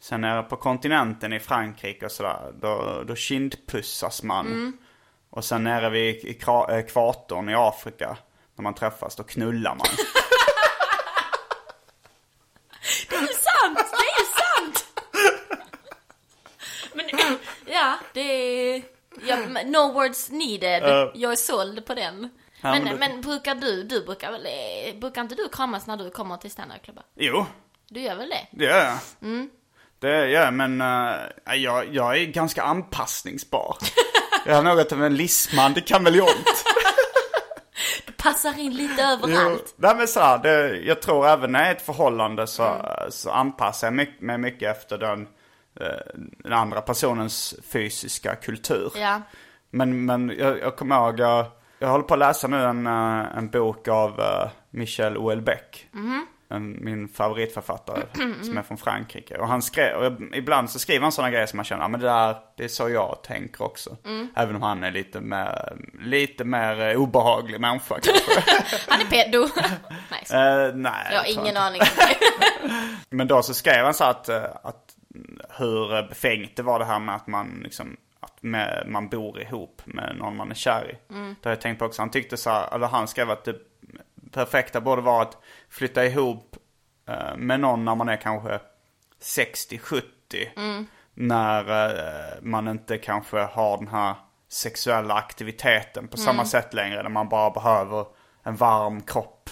Sen nere på kontinenten i Frankrike och sådär, då, då kindpussas man. Och sen nere vid ekvatorn i Afrika, när man träffas, då knullar man. [LAUGHS] Det är ju sant! Det är ju sant! Men [LAUGHS] ja, det är... Ja, no words needed. Eh. Jag är såld på den. Men, men men, brukar du, du brukar väl, eh, brukar inte du kramas när du kommer till standupklubbar? Jo, Du gör väl det? det gör jag. Det gör jag, men eh, jag, jag är ganska anpassningsbar. jag har något av en lismande kameleont. [LAUGHS] Du passar in lite Jo, överallt. nej men så här, det, jag tror även när jag är i ett förhållande så, så anpassar jag mig, mycket efter den, den andra personens fysiska kultur. Ja. Men, men jag, jag kommer ihåg, jag, jag håller på att läsa nu en, eh, en bok av uh, Michel Houellebecq. En, min favoritförfattare [CLEARS THROAT] som är från Frankrike. Och han skrev, och jag, ibland så skriver han sådana grejer som man känner, ja men det där, det är så jag tänker också. Även om han är lite mer, lite mer eh, obehaglig människa kanske. [LAUGHS] Han är pedo. [LAUGHS] nice. Eh, nej, Jag har ingen aning. [LAUGHS] Men då så skrev han så att, eh, att hur befängt det var det här med att man liksom att med, man bor ihop med någon man är kär i. Mm. Det har jag tänkt på också. Han tyckte så här, eller han skrev att det perfekta borde vara att flytta ihop eh, med någon när man är kanske 60-70. Mm. När eh, man inte kanske har den här sexuella aktiviteten på Mm. samma sätt längre. När man bara behöver en varm kropp.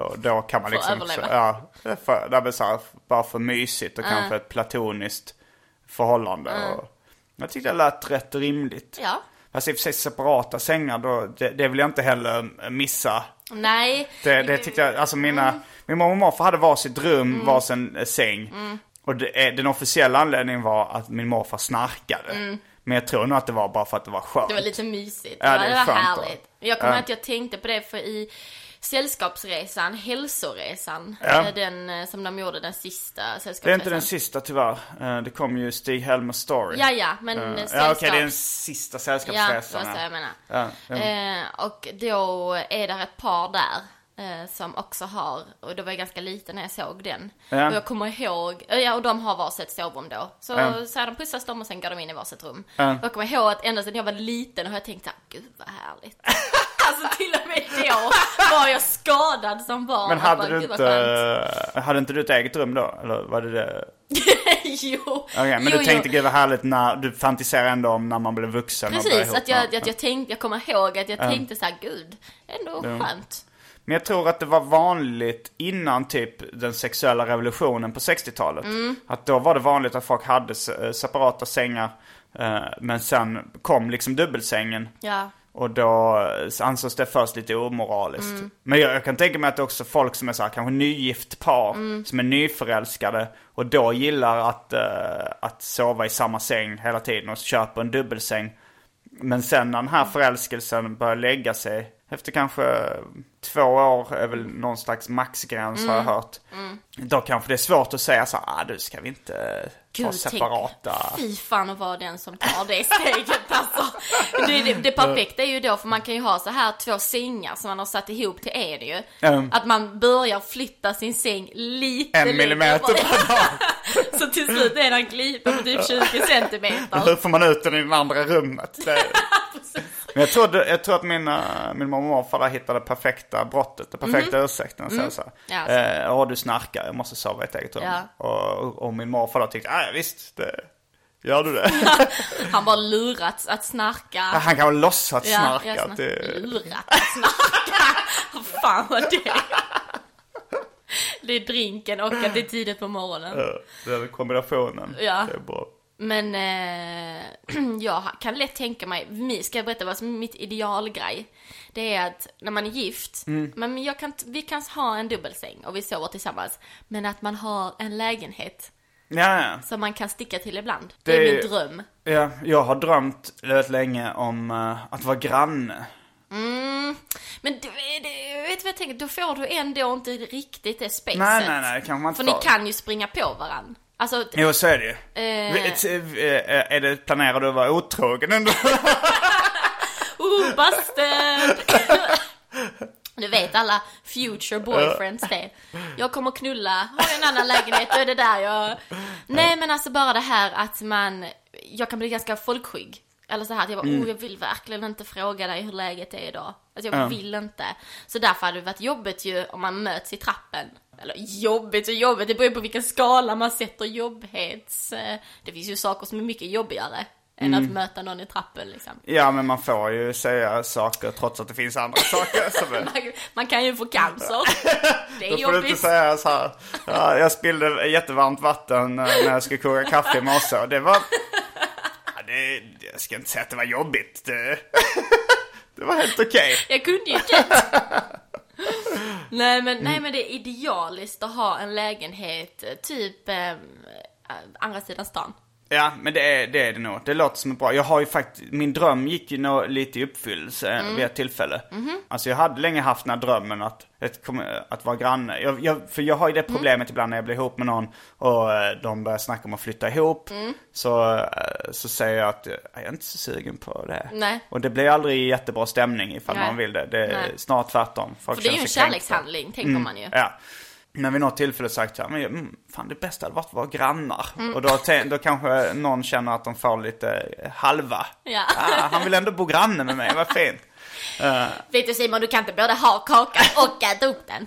Och då kan man För liksom, överleva. ja, för, det är så här, bara för mysigt och kanske ett platoniskt förhållande. Och jag tyckte det lät rätt rimligt. Ja. Fast i och för sig separata sängar då, det, det vill jag inte heller missa. Nej. Det, det tyckte jag, alltså mina, min mormor och morfar hade varsitt rum, varsin eh, säng. Och det, eh, den officiella anledningen var att min morfar snarkade. Men jag tror nog att det var bara för att det var skönt. Det var lite mysigt. Ja, det det var skönt då. härligt. Jag kommer Ja. att jag tänkte på det för i Sällskapsresan, Hälsoresan. Ja. eh, Den eh, som de gjorde, den sista sällskapsresan. Det är inte den sista tyvärr. Eh, Det kom ju Stig-Helmer Story. Ja, ja, men Eh, sällskaps... Ja okej, det är den sista Ja, det sällskapsresan. var så jag menar. Ja, ja. Och då är det ett par där som också har, och då var jag ganska liten när jag såg den. Ja. Och jag kommer ihåg, ja och de har varsitt sovrum då. Så, Ja. så här, de pussas de och sen går de in i varsitt rum. Ja. Och jag kommer ihåg att ända sedan jag var liten har jag tänkt såhär, gud vad härligt. [LAUGHS] alltså till och med då var jag skadad som barn. Men hade bara, du inte, hade inte du ett eget rum då? Eller var det det? [LAUGHS] jo. Okej, men jo, du tänkte jo. gud vad härligt när, du fantiserar ändå om när man blev vuxen och Precis, ihop att jag, att jag tänkte, jag kommer ihåg att jag tänkte så här, gud, ändå skönt. Men jag tror att det var vanligt innan typ den sexuella revolutionen på 60-talet. Mm. Att då var det vanligt att folk hade eh, separata sängar. eh, Men sen kom liksom dubbelsängen. Ja. Och då ansågs det först lite omoraliskt. Mm. Men jag, jag kan tänka mig att det också folk som är så här, kanske nygift par, Mm. som är nyförälskade. Och då gillar att, eh, att sova i samma säng hela tiden och köper en dubbelsäng. Men sen när den här förälskelsen börjar lägga sig, efter kanske två år är väl någon slags maxgräns har jag Mm. hört. Då kanske det är svårt att säga så här, ah, du ska vi inte ta Gud, separata. tänk, fy fan att vara den som tar det steget alltså. Det, det, det perfekta är ju då, för man kan ju ha så här två sängar som man har satt ihop till en ju. Mm. Att man börjar flytta sin säng lite En millimeter per dag. [LAUGHS] Så till slut är det en glipa på typ 20 centimeter. Hur får man ut den i det andra rummet? Det... [LAUGHS] Men jag tror, jag tror att min, eh, min mamma och morfar hittade det perfekta brottet, den perfekta ursäkten. att säga Så Mhm. Ja, här, eh, Åh, du snarkar, jag måste sova i ett eget rum. Ja. Och, och min morfar då tyckte, ja visst, det, gör du det? [LAUGHS] Han bara lurats att snarka. Han kan väl låtsas Ja, snarka. att snar- det... Lurat att snarka. [LAUGHS] Vad fan var det? Det är drinken och att det är tidigt på morgonen. Den kombinationen. Ja. Det är bra. Men eh, [CLEARS THROAT] jag kan lätt tänka mig, mi- ska jag berätta vad som är mitt idealgrej? Det är att när man är gift, Mm. men jag kan, vi kan ha en dubbelsäng och vi sover tillsammans. Men att man har en lägenhet Ja, ja. som man kan sticka till ibland. Det, Det är min dröm. ja, jag har drömt väldigt länge om eh, att vara granne. Mm. Men du, vet du vad jag tänker? Då får du ändå inte riktigt det spacet. Nej, nej, nej, kanske man inte För ni kan ju springa på varandra. Alltså, Jo, så är det ju. Eh. Vet- eh, Är det, planerar du att vara otrogen under? [LAUGHS] oh, busted! Nu vet alla future boyfriends det. Jag kommer knulla, har jag en annan lägenhet, då är det där jag... Nej men alltså bara det här att man, jag kan bli ganska folkskygg. Eller så här att jag bara, oh jag vill verkligen inte fråga dig hur läget är idag. Alltså jag vill inte. Så därför hade det varit jobbigt ju om man möts i trappen. Eller jobbigt och jobbigt, det beror ju på vilken skala man sätter jobbhets... eh, Det finns ju saker som är mycket jobbigare än att möta någon i trappen liksom. Ja, men man får ju säga saker trots att det finns andra [LAUGHS] saker som är... Man- Man kan ju få cancer. [LAUGHS] Det är Då får du inte säga så här. Ja, jag spillde jättevarmt vatten eh, när jag skulle koka kaffe i morse och det var... [LAUGHS] Ja, det, jag ska inte säga att det var jobbigt. Det, [LAUGHS] det var helt okej. Jag kunde ju inte. nej, men, nej men det är idealiskt att ha en lägenhet eh, typ eh, andra sidan stan. Ja, men det är, det är det nog. Det låter som ett bra. Jag har ju faktiskt, min dröm gick ju nå lite i uppfyllelse Mm. vid ett tillfälle. Mhm. Alltså jag hade länge haft den här drömmen att, att, att vara granne. Jag, jag, för jag har ju det Mm. problemet ibland när jag blir ihop med någon och eh, de börjar snacka om att flytta ihop. Mm. Så, eh, så säger jag att jag är inte så sugen på det. Nej. Och det blir aldrig jättebra stämning ifall Nej. man vill det. Det är Nej. snart tvärtom. Folk För det är ju en kärlekshandling, tänker man ju. Ja. Men vid något tillfälle sagt så här, men mm, fan det bästa hade varit att vara grannar. Mm. Och då, då kanske någon känner att de får lite eh, halva. Ja. Ah, han vill ändå bo granne med mig, vad fint. [LAUGHS] Vet du Simon, du kan inte både ha kakan och äta upp den.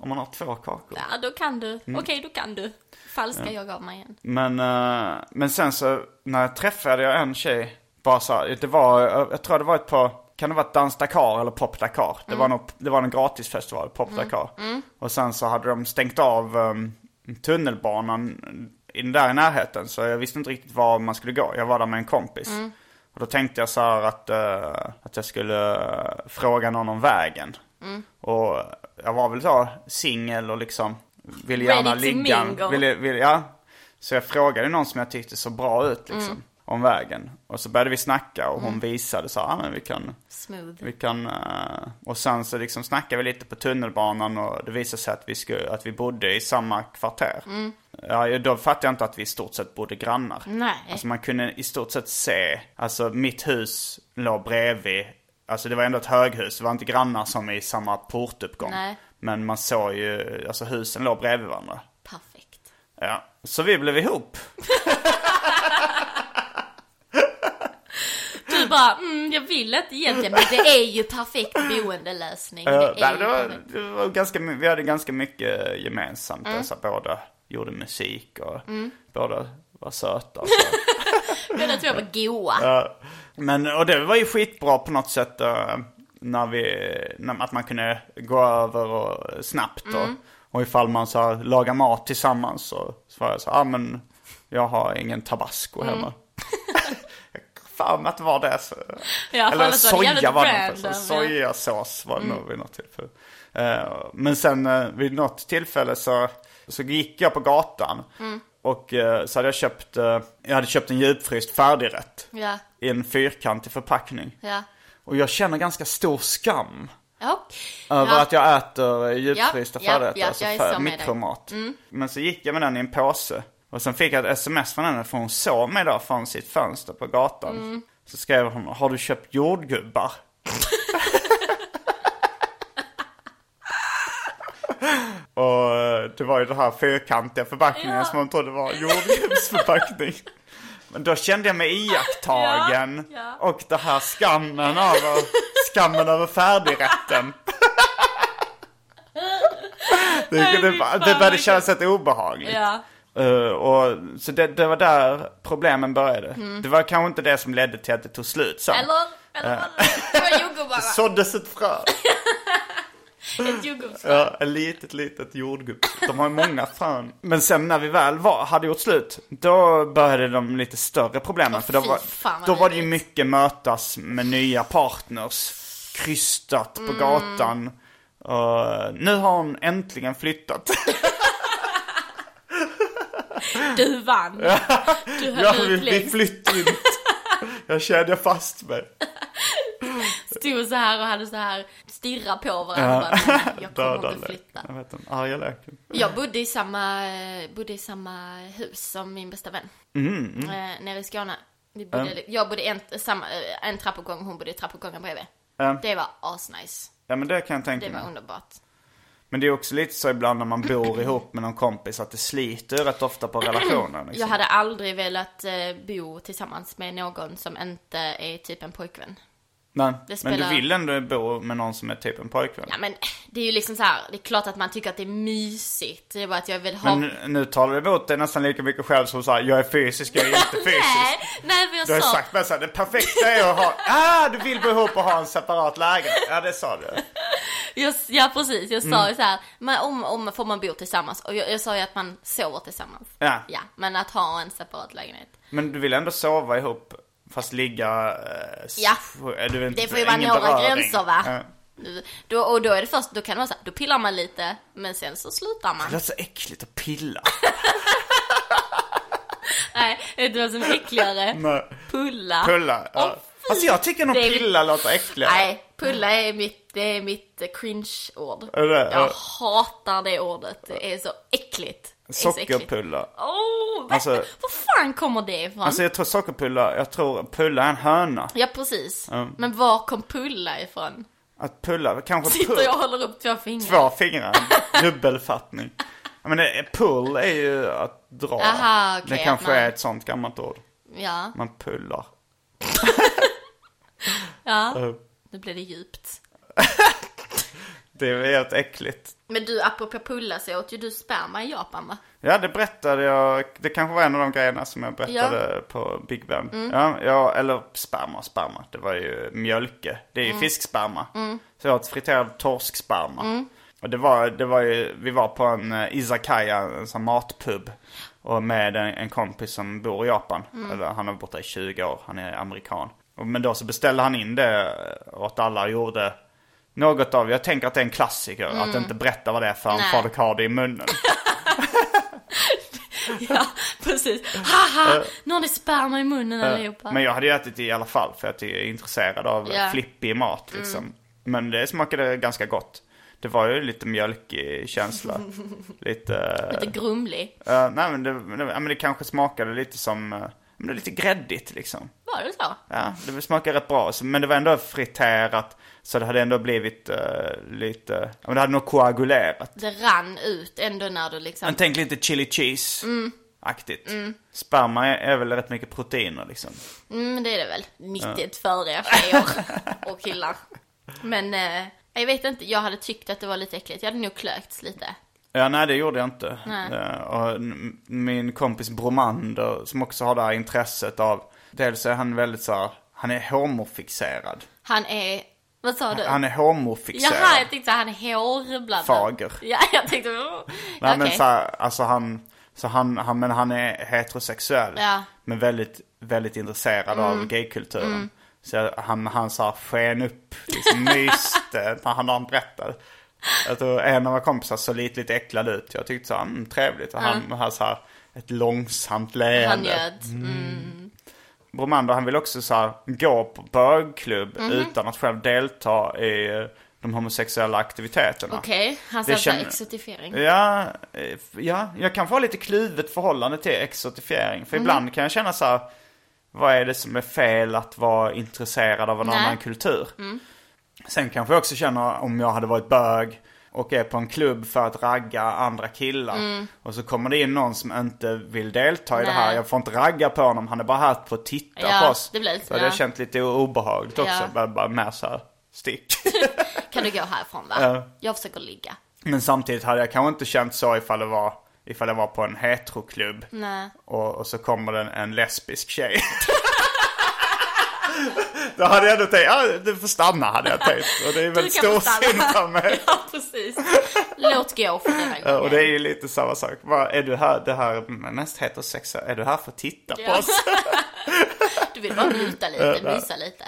Om man har två kakor. Ja, då kan du. Mm. Okej, då kan du. Falska jag gav mig igen. Men, eh, men sen så, när jag träffade jag en tjej, bara så här, det var, eh, jag tror det var ett på, kan det vara ett Dans Dakar eller Pop Dakar? Det, var nog, det var en gratisfestival, Pop Dakar. Och sen så hade de stängt av um, tunnelbanan in där i närheten. Så jag visste inte riktigt var man skulle gå. Jag var där med en kompis. Och då tänkte jag så här att, eh, att jag skulle eh, fråga någon om vägen. Och jag var väl så singel och liksom ville gärna ligga. Ville, ville, ja. Så jag frågade någon som jag tyckte så bra ut liksom. Om vägen. Och så började vi snacka och hon visade så ah, men vi kan, Smooth. vi kan eh, och sen så liksom snackade vi lite på tunnelbanan och det visade sig att vi, skulle, att vi bodde i samma kvarter. Ja, då fattade jag inte att vi i stort sett bodde grannar. Nej. Alltså man kunde i stort sett se, alltså mitt hus låg bredvid, alltså det var ändå ett höghus, det var inte grannar som i samma portuppgång. Nej. Men man såg ju, alltså husen låg bredvid varandra. Perfekt. Ja, så vi blev ihop. [LAUGHS] bara, mm, jag vill inte egentligen, men det är ju perfekt boendelösning. Det är det var, det var ganska, vi hade ganska mycket gemensamt. Mm. Alltså, båda gjorde musik och båda var söta. och Så. [LAUGHS] Båda tror jag var goa. Ja. Men, och det var ju skitbra på något sätt eh, när vi, när, att man kunde gå över och snabbt. Och, och ifall man så här, lagar mat tillsammans så, så var jag så ah, men jag har ingen tabasco hemma. Jag [LAUGHS] har för mig att det var det. Så. Ja, Eller soja var det ja. Sojasås var det nog vid något tillfälle. Eh, men sen eh, vid något tillfälle så, så gick jag på gatan. Mm. Och eh, så hade jag köpt, jag hade köpt en djupfryst färdigrätt. Ja, I en fyrkantig förpackning. ja. Och jag känner ganska stor skam. Ja. Över Ja. att jag äter djupfrysta Ja, färdigrätter. ja, alltså mikromat. Men så gick jag med den i en påse. Och sen fick jag ett sms från henne för hon såg mig då från sitt fönster på gatan. Mm. Så skrev hon, har du köpt jordgubbar? [LAUGHS] Och eh, det var ju den här fyrkantiga förpackningen Ja. som hon trodde var jordgubbsförpackning. Men då kände jag mig iakttagen. Ja, ja. Och det här skammen över, skammen över färdigrätten. [LAUGHS] det, det, det, det började kännas lite obehagligt. Ja. Eh, och, så det, det var där problemen började. Det var kanske inte det som ledde till att det tog slut sen. Mm. Eller, eller vad det var jordgubbar. [LAUGHS] Såddes ett frö. [LAUGHS] Ett jordgubbsfrö. Ja, ett litet, litet jordgubb. De har ju många frön. Men sen när vi väl var, hade gjort slut, då började de lite större problemen. Åh, för då var, då var det ju mycket mötas med nya partners. Krystat Mm. på gatan. Och nu har hon äntligen flyttat. [LAUGHS] Du vann. Du höll ja, ut vi, vi längst. flyttade in. Jag kedjade fast mig. Stod så här och hade så här stirra på varandra. Men Jag kommer Döda inte flytta. Jag vet inte, arga leken. Jag bodde i samma, eh, bodde i samma hus som min bästa vän. Mm, Eh, nere i Skåne. Vi bodde, Jag bodde en, samma, eh, en trappuppgång, hon bodde i trappuppgången bredvid. Ja. Det var asnice. Ja men det kan jag tänka Det var mig. underbart. Men det är också lite så ibland när man bor [CLEARS THROAT] ihop med någon kompis att det sliter rätt ofta på relationen. Liksom. Jag hade aldrig velat eh, bo tillsammans med någon som inte är typ en pojkvän. Nej, det Men spelar- du vill ändå bo med någon som är typ en pojkvän. Ja men det är ju liksom så här, det är klart att man tycker att det är mysigt. Det är bara att jag vill ha... Men nu, nu talar du emot dig nästan lika mycket själv som sa jag är fysisk, jag är [LAUGHS] inte fysisk. Nej, nej men jag Du har ju sa... sagt bara såhär, det perfekta är att ha, ah du vill bo ihop och ha en separat lägenhet. Ja det sa du. Jag, ja precis, jag Mm. sa ju så här, men om, om får man bo tillsammans. Och jag, jag sa ju att man sover tillsammans. Ja. Ja, men att ha en separat lägenhet. Men du vill ändå sova ihop fast ligga... Eh, Ja. du vill inte, Det får ju vara några beröring. gränser va? Ja. Då, och då är det först, då kan så här, då pillar man lite, men sen så slutar man. Det låter så äckligt att pilla. [LAUGHS] Nej, vet du vad som är äckligare? Nej. Pulla. Pulla. Ja. Åh, fy. alltså jag tycker nog Det är- pilla låter äckligare. Nej, pulla är mitt, det är mitt eh, cringe-ord. Jag Ja. hatar det ordet, det är så äckligt. Sockerpulla. Vad, Alltså- var fan kommer det ifrån? Alltså jag tror sockerpulla, jag tror pulla är en höna. Ja precis. Ja. Men var kom pulla ifrån? Att pulla, kanske Sitter pull. jag och håller upp två fingrar? Två fingrar, dubbelfattning. Ja, men det, pull är ju att dra. Aha, okej, det kanske man- är ett sånt gammalt ord. Ja, Man pullar. [LAUGHS] ja. Nu blir det djupt. [LAUGHS] Det är helt äckligt. Men du, apropå pulla så åt ju du sperma i Japan va? Ja, det berättade jag. Det kanske var en av de grejerna som jag berättade på Big Ben. Mm. Ja, ja, eller sperma, sperma. Det var ju mjölke. Det är ju Mm. fisksperma. Så jag åt friterad torsksperma. Och det var, det var ju, vi var på en uh, izakaya, en sån matpub. Och med en, en kompis som bor i Japan. Mm. Eller han har bott där i 20 år, han är amerikan. Och, men då så beställde han in det åt alla och gjorde något av, jag tänker att det är en klassiker. Att inte berätta vad det är förrän Mm. Folk har det i munnen. [LAUGHS] Ja, precis. Haha! Nu har ni sperma i munnen allihopa. Men jag hade ju ätit det i alla fall för att jag är intresserad av. Mm. flippig mat liksom. Men det smakade ganska gott. Det var ju lite mjölkig känsla. [LAUGHS] lite... Lite grumlig. Ja, nej men det, det, men det kanske smakade lite som, eh, men det är lite gräddigt liksom. Var det så? Ja, det smakade rätt bra. Men det var ändå friterat. Så det hade ändå blivit eh, lite, ja men det hade nog koagulerat. Det rann ut ändå när du liksom... Men tänk lite chili cheese. Mm. Aktigt. Sperma är, är väl rätt mycket proteiner liksom. Mm, det är det väl. Nyttigt för er tjejer och killar. Men eh, jag vet inte, jag hade tyckt att det var lite äckligt. Jag hade nog klökts lite. Ja, nej det gjorde jag inte. Eh, och min kompis Bromander som också har det här intresset av, dels är han väldigt så här, han är homofixerad. Han är, vad sa du? Han är homofixerad. Jaha, jag tänkte att han är hårblandad. Fager. Ja, [LAUGHS] jag tänkte, oh. Nej men Okej. så här, alltså han, så han, han, men han är heterosexuell. Ja. Mm. Men väldigt, väldigt intresserad av gaykulturen. Så han, han så här sken upp, liksom myste [LAUGHS] när han, han berättade. Jag tror en av våra kompisar såg lite, lite äcklad ut. Jag tyckte så här, mm, trevligt. Och han har så här ett långsamt leende. Han göd. Mm. Bromander han vill också så här, gå på bögklubb Mhm. utan att själv delta i de homosexuella aktiviteterna. Okej, han Det sa såhär känner- exotifiering. Ja, eh, ja, jag kan få lite kluvet förhållande till exotifiering. För Mm. ibland kan jag känna så här, vad är det som är fel att vara intresserad av en Nej. Mm. annan kultur? Sen kanske jag också känner om jag hade varit bög och är på en klubb för att ragga andra killar. Och så kommer det in någon som inte vill delta i det här. Mm. Nej. Jag får inte ragga på honom, han är bara här för att titta Ja, på oss. det blir lite- så hade jag ja. känt lite obehagligt också. Ja. Bara, bara med så här, stick. [LAUGHS] Kan du gå härifrån va? Ja. Jag försöker ligga. Men samtidigt hade jag kanske inte känt så ifall det var, ifall det var på en heteroklubb. Nej. Och, och så kommer det en, en lesbisk tjej. [LAUGHS] Då hade jag ändå tänkt, ja du får stanna hade jag tänkt. Och det är få storsint av mig. [LAUGHS] Ja, precis. Låt gå för denna gången. Och det är ju lite samma sak. Vad, är du här, det här mest heterosexuella, är du här för att titta på Ja. oss? [LAUGHS] Du vill bara njuta lite, mysa lite.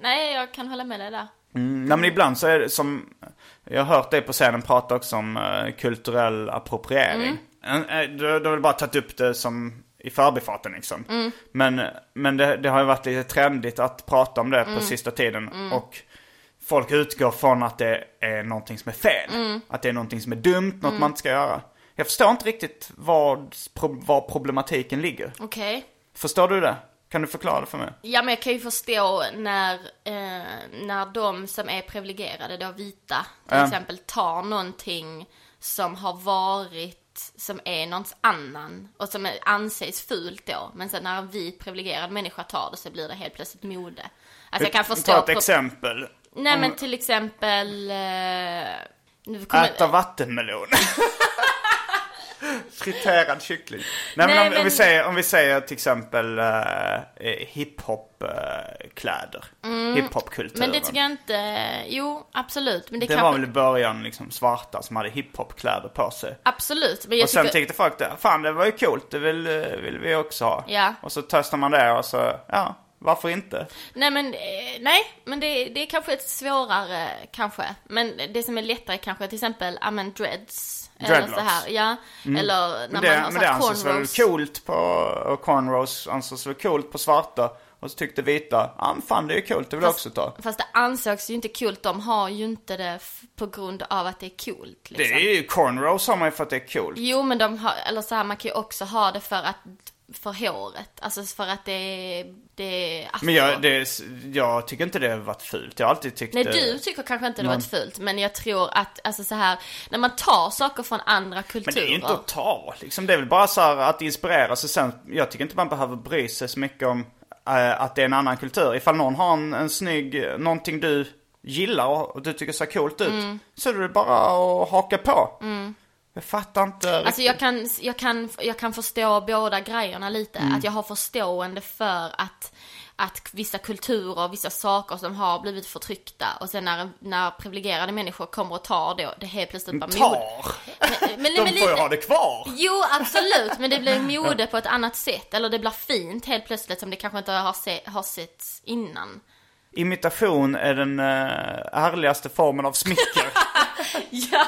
Nej, jag kan hålla med dig där. Mm, nej men ibland så är det som, jag har hört dig på scenen prata också om eh, kulturell appropriering. Mm. Eh, Du, du har väl bara tagit upp det som i förbifarten liksom. Mm. Men, men det, det har ju varit lite trendigt att prata om det Mm. på sista tiden. Och folk utgår från att det är någonting som är fel. Mm. Att det är någonting som är dumt, något man inte ska göra. Jag förstår inte riktigt vad, var problematiken ligger. Okej. Förstår du det? Kan du förklara det för mig? Ja, men jag kan ju förstå när, eh, när de som är privilegierade, då vita, till Ja. exempel tar någonting som har varit, som är någons annan och som är, anses fult då. Men sen när en vit privilegierad människa tar det så blir det helt plötsligt mode. Alltså jag kan förstå... Ta ett pro- exempel. Nej men till exempel... Eh, kommer- Äta vattenmelon. [LAUGHS] [LAUGHS] Friterad kyckling. Nej, men, Nej, om, om, men- vi säger, om vi säger till exempel uh, hiphop-kläder. Hiphop-kulturen. Mm. Men det tycker jag inte... Jo, absolut. Men det, Det kanske... var väl i början liksom svarta som hade hiphop-kläder på sig. Absolut. Men jag Och sen tycker... tyckte folk det, fan det var ju coolt, det vill, eh, vill vi också ha. Ja. Och så testar man det och så, ja, varför inte? Nej men, eh, nej, men det, det är kanske ett svårare kanske. Men det som är lättare kanske till exempel, ja men dreads. Eller Dreadlocks. så här, ja. Eller när Men man det, har men det anses väl coolt på, och cornrows anses väl coolt på svarta. Och så tyckte vita, ja men fan det är coolt, det vill jag också ta. Fast det ansågs ju inte coolt, de har ju inte det på grund av att det är coolt Det liksom. är ju cornrows har man ju för att det är coolt. Jo men de har, eller så här, man kan ju också ha det för att, för håret. Alltså för att det är, det är afro. Men jag, det, jag tycker inte det har varit fult. Jag har alltid tyckt Nej du tycker kanske inte det Men- var fult, men jag tror att, alltså så här, när man tar saker från andra kulturer. Men det är ju inte att ta liksom. Det är väl bara så här att inspireras och sen, jag tycker inte man behöver bry sig så mycket om eh, att det är en annan kultur. Ifall någon har en, en snygg, någonting du gillar och, du tycker ser coolt ut. Mm. Så är det bara att haka på. Jag fattar inte Alltså jag kan, jag, kan, jag kan förstå båda grejerna lite. Mm. Att jag har förstående för att, att vissa kulturer, vissa saker som har blivit förtryckta och sen när, när privilegierade människor kommer och tar då, det helt plötsligt bara tar. Men, men, De men får ju ha det kvar. Jo, absolut. Men det blir mode på ett [LAUGHS] annat sätt. Eller det blir fint helt plötsligt som det kanske inte har, se, har sett innan. Imitation är den uh, ärligaste formen av smicker. [LAUGHS] [LAUGHS] Ja.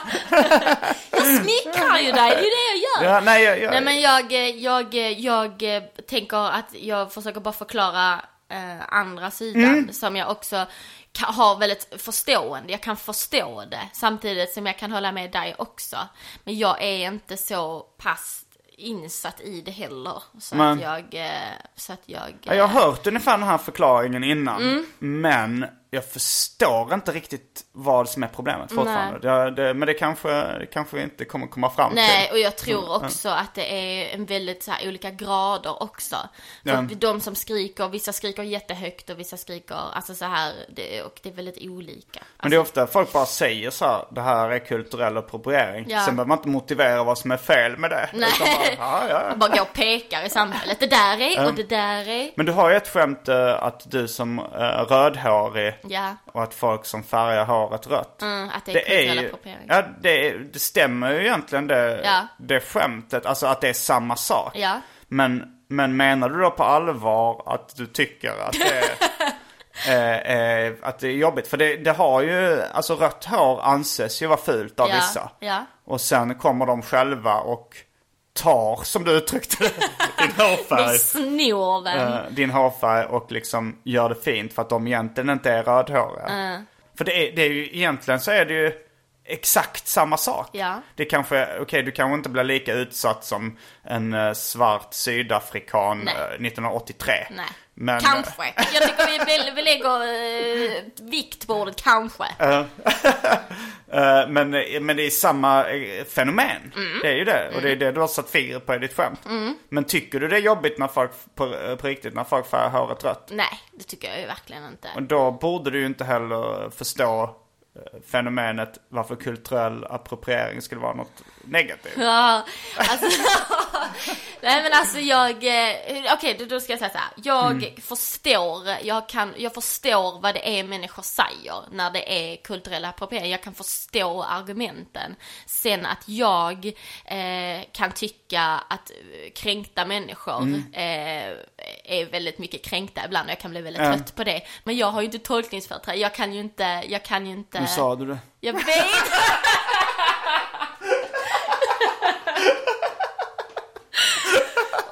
Jag smickrar ju dig, det är ju det jag Ja, nej, jag, jag, Nej men jag, eh, jag, eh, jag eh, tänker att jag försöker bara förklara eh, andra sidan Mm. som jag också har väldigt förstående. Jag kan förstå det samtidigt som jag kan hålla med dig också. Men jag är inte så pass insatt i det heller. Så Men- att jag, så att jag... Ja, jag har hört ungefär den här förklaringen innan. Mm. Men jag förstår inte riktigt vad som är problemet fortfarande. Det, det, men det kanske, kanske inte kommer komma fram Nej, till. och jag tror också att det är en väldigt så här, olika grader också. För att de som skriker, vissa skriker jättehögt och vissa skriker, alltså så här, det, och det är väldigt olika. Men det är Alltså, ofta folk bara säger så här, det här är kulturell appropriering. Ja. Sen behöver man inte motivera vad som är fel med det. Nej. Bara, ja, ja. [LAUGHS] man bara går och pekar i samhället. Det där är och det där är. Men du har ju ett skämt eh, att du som uh, rödhårig Ja, och att folk som färgar håret rött. mm, att det är Det kulturell ju, appropriering. ja det, det stämmer ju egentligen det, Ja. det skämtet, alltså att det är samma sak. Ja. Men, men menar du då på allvar att du tycker att det är, [LAUGHS] eh, eh, att det är jobbigt? För det, det har ju, alltså rött hår anses ju vara fult av Ja, vissa. ja. Och sen kommer de själva och tar, som du uttryckte [LAUGHS] din hårfärg. De snor den. eh, din hårfärg och liksom gör det fint för att de egentligen inte är rödhåriga. För det är, det är ju, egentligen så är det ju exakt samma sak. Ja. Det kanske, okej du kanske inte blir lika utsatt som en eh, svart sydafrikan Nej. eh, 1983. Nej, Men, kanske. Jag tycker vi, vi, vi lägger eh, vikt på ordet kanske. [LAUGHS] eh, men, men det är samma eh, fenomen. Mm. Det är ju det. Och det är det du har satt fingret på i ditt skämt. Men tycker du det är jobbigt när folk, på, eh, på riktigt, när folk färgar håret rött? Nej, det tycker jag ju verkligen inte. Och då borde du ju inte heller förstå eh, fenomenet varför kulturell appropriering skulle vara något negativt. Ja, alltså, [LAUGHS] nej men alltså jag, eh, okej då, då ska jag säga så här. Jag Mm. förstår, jag kan, jag förstår vad det är människor säger när det är kulturell appropriering. Jag kan förstå argumenten. Sen att jag eh, kan tycka att eh, kränkta människor Mm. eh, är väldigt mycket kränkta ibland och jag kan bli väldigt trött på det. Men jag har ju inte tolkningsföreträde, jag kan ju inte, jag kan ju inte. Nu sa du det. Jag vet! [LAUGHS]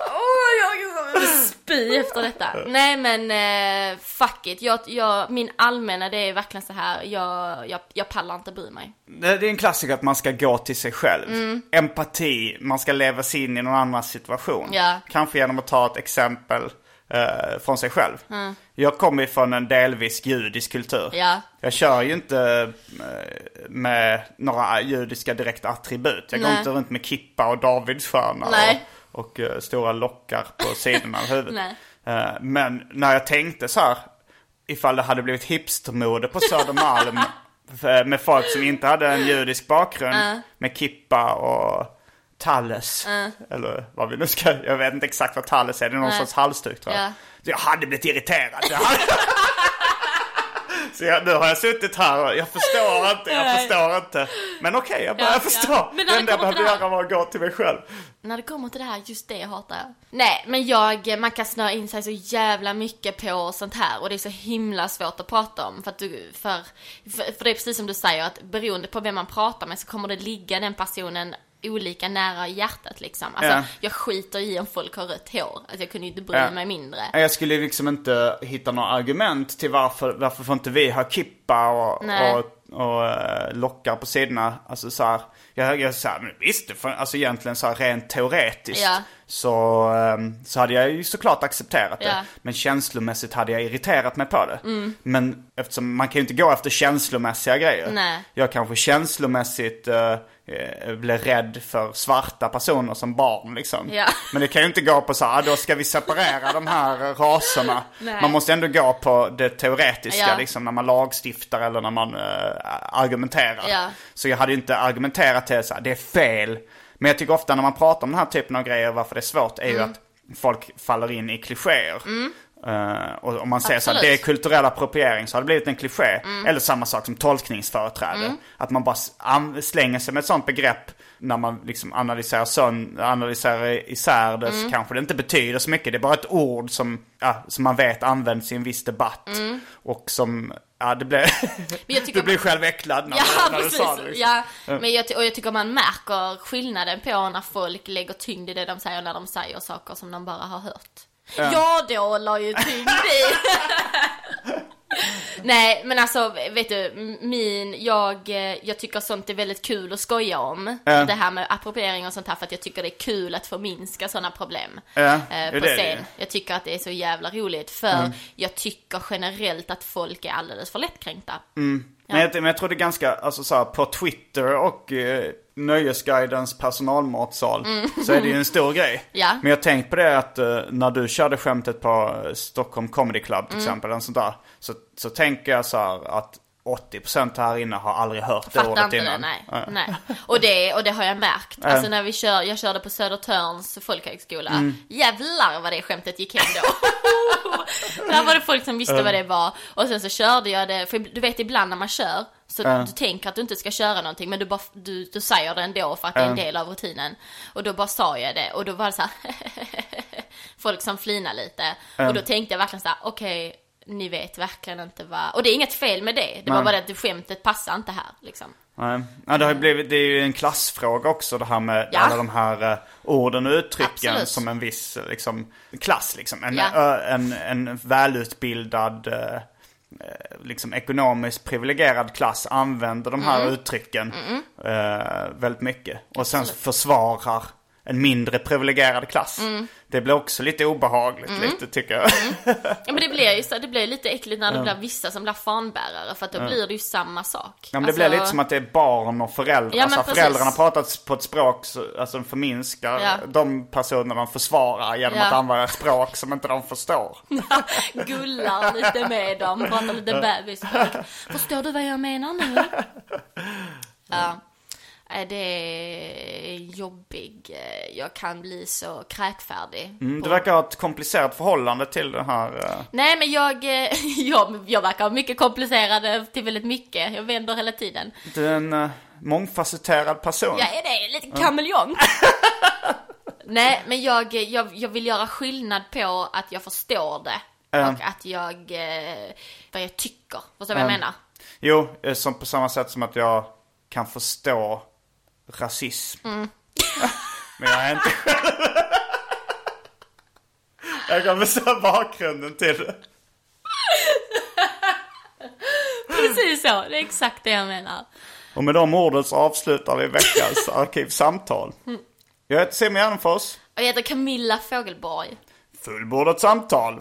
Åh, jag spy efter detta. Nej men eh, fuck it. Jag, jag, min allmänna det är verkligen så här. Jag, jag, jag pallar inte bry mig. Det är en klassiker att man ska gå till sig själv. Empati, man ska leva sig in i någon annans situation. Ja. Kanske genom att ta ett exempel eh, från sig själv. Jag kommer ju från en delvis judisk kultur. Ja. Jag kör ju inte eh, med några judiska direkta attribut. Jag går Nej. inte runt med kippa och davidsstjärna Nej. och, och eh, stora lockar på [LAUGHS] sidorna av huvudet. Eh, men när jag tänkte så här, ifall det hade blivit hipstermode på Södermalm f- [LAUGHS] med folk som inte hade en judisk bakgrund med kippa och talles. Eller vad vi nu ska, jag vet inte exakt vad talles är, det är någon Nej. sorts halsduk tror jag. Ja. Så jag hade blivit irriterad. [LAUGHS] Så jag, nu har jag suttit här och jag förstår inte, jag förstår inte. Men okej, jag börjar Ja, förstå. ja. Men det enda jag här- göra var att gå till mig själv. När det kommer till det här, just det hatar jag. Nej, men jag, man kan snöa in sig så jävla mycket på sånt här och det är så himla svårt att prata om. För att du, för, för, för det är precis som du säger att beroende på vem man pratar med så kommer det ligga den personen olika nära hjärtat liksom. Alltså, Ja. jag skiter i om folk har rött hår. Alltså jag kunde ju inte bry Ja. mig mindre. Jag skulle liksom inte hitta några argument till varför, varför får inte vi ha kippa och, Nej. och, och eh, lockar på sidorna. Alltså så här, jag, jag så här, men visst, får, alltså egentligen så här rent teoretiskt Ja. så, ehm, så hade jag ju såklart accepterat det. Ja. Mm. Men känslomässigt hade jag irriterat mig på det. Men eftersom man kan ju inte gå efter känslomässiga grejer. Nej. Jag kanske känslomässigt eh, blev rädd för svarta personer som barn liksom. Ja. [LAUGHS] Men det kan ju inte gå på så här, ah, då ska vi separera de här eh, raserna. Nej. Man måste ändå gå på det teoretiska Ja. liksom när man lagstiftar eller när man eh, argumenterar. Ja. Så jag hade ju inte argumenterat till så här, det är fel. Men jag tycker ofta när man pratar om den här typen av grejer, varför det är svårt, är ju Mm. att folk faller in i klichéer. Eh, och om man säger så här, det är kulturell appropriering så har det blivit en kliché. Eller samma sak som tolkningsföreträde. Att man bara slänger sig med ett sånt begrepp när man liksom analyserar, sön- analyserar isär det så kanske det inte betyder så mycket. Det är bara ett ord som, ja, som man vet används i en viss debatt. Och som Ja, det blev... [LAUGHS] Men jag tycker [LAUGHS] du blev man- själv äcklad när, Ja, när du sa det. Liksom. Ja, men jag, och jag tycker man märker skillnaden på när folk lägger tyngd i det de säger när de säger saker som de bara har hört. Ja, då la ju tyngd i. [LAUGHS] Nej, men alltså, vet du, min, jag, eh, jag tycker sånt är väldigt kul att skoja om. Ja. Det här med appropriering och sånt här, för att jag tycker det är kul att förminska sådana problem. Det är på scen. Jag tycker att det är så jävla roligt, för jag tycker generellt att folk är alldeles för lättkränkta. Men, jag, men jag tror det är ganska, alltså så här, på Twitter och eh, Nöjesguidens personalmatsal så är det ju en stor grej. [LAUGHS] Ja. Men jag tänkt på det att eh, när du körde skämtet på eh, Stockholm Comedy Club till exempel, en sånt där, så, så tänker jag så här att 80% här inne har aldrig hört det Fattar ordet inte innan. det, nej. Ja. nej. Och, det, och det har jag märkt. Alltså när vi kör, jag körde på Södertörns folkhögskola. Mm. Jävlar vad det skämtet gick hem då. [LAUGHS] Där var det folk som visste vad det var. Och sen så körde jag det, för du vet ibland när man kör så du tänker att du inte ska köra någonting men du, bara, du, du säger det ändå för att det är en del av rutinen. Och då bara sa jag det och då var det så här [LAUGHS] folk som flinar lite. Och då tänkte jag verkligen så här: okej, ni vet verkligen inte vad... Och det är inget fel med det. Det var bara det att det skämtet passar inte här liksom. Nej. Ja, det, har ju blivit, det är ju en klassfråga också det här med Ja. alla de här eh, orden och uttrycken Absolut. som en viss liksom, klass. Liksom. En, Ja. en, en välutbildad, eh, eh, liksom ekonomiskt privilegierad klass använder de här Mm. uttrycken eh, väldigt mycket. Och sen försvarar en mindre privilegierad klass. Mm. Det blir också lite obehagligt lite tycker jag. Ja men det blir ju så, det blir lite äckligt när det blir vissa som blir fanbärare för att då blir det ju samma sak. Ja, men det blir lite som att det är barn och föräldrar. Ja, alltså, precis. föräldrarna pratar på ett språk så, alltså, de förminskar Ja. de personer de försvarar genom Ja. att använda ett språk som inte de förstår. [LAUGHS] Gullar lite med dem, pratar lite bebisspråk. Förstår du vad jag menar nu? [LAUGHS] Ja. Det är jobbig. Jag kan bli så kräkfärdig. Mm, du verkar ha ett komplicerat förhållande till det här. eh, Nej men jag, eh, [LAUGHS] jag, jag verkar ha mycket komplicerade till väldigt mycket. Jag vänder hela tiden. Du är en uh, mångfacetterad person. Jag är det, lite kameleont. [LAUGHS] Nej, men jag, jag, jag vill göra skillnad på att jag förstår det och att jag, eh, vad jag tycker. Förstår du vad jag menar? Jo, eh, som på samma sätt som att jag kan förstå rasism. Mm. [LAUGHS] Men jag är inte [LAUGHS] Jag kan förstå bakgrunden till det. [LAUGHS] Precis så, det är exakt det jag menar. Och med de orden så avslutar vi veckans arkivsamtal. Jag heter Simon Gärdenfors. Och jag heter Camilla Fogelborg. Fullbordat samtal.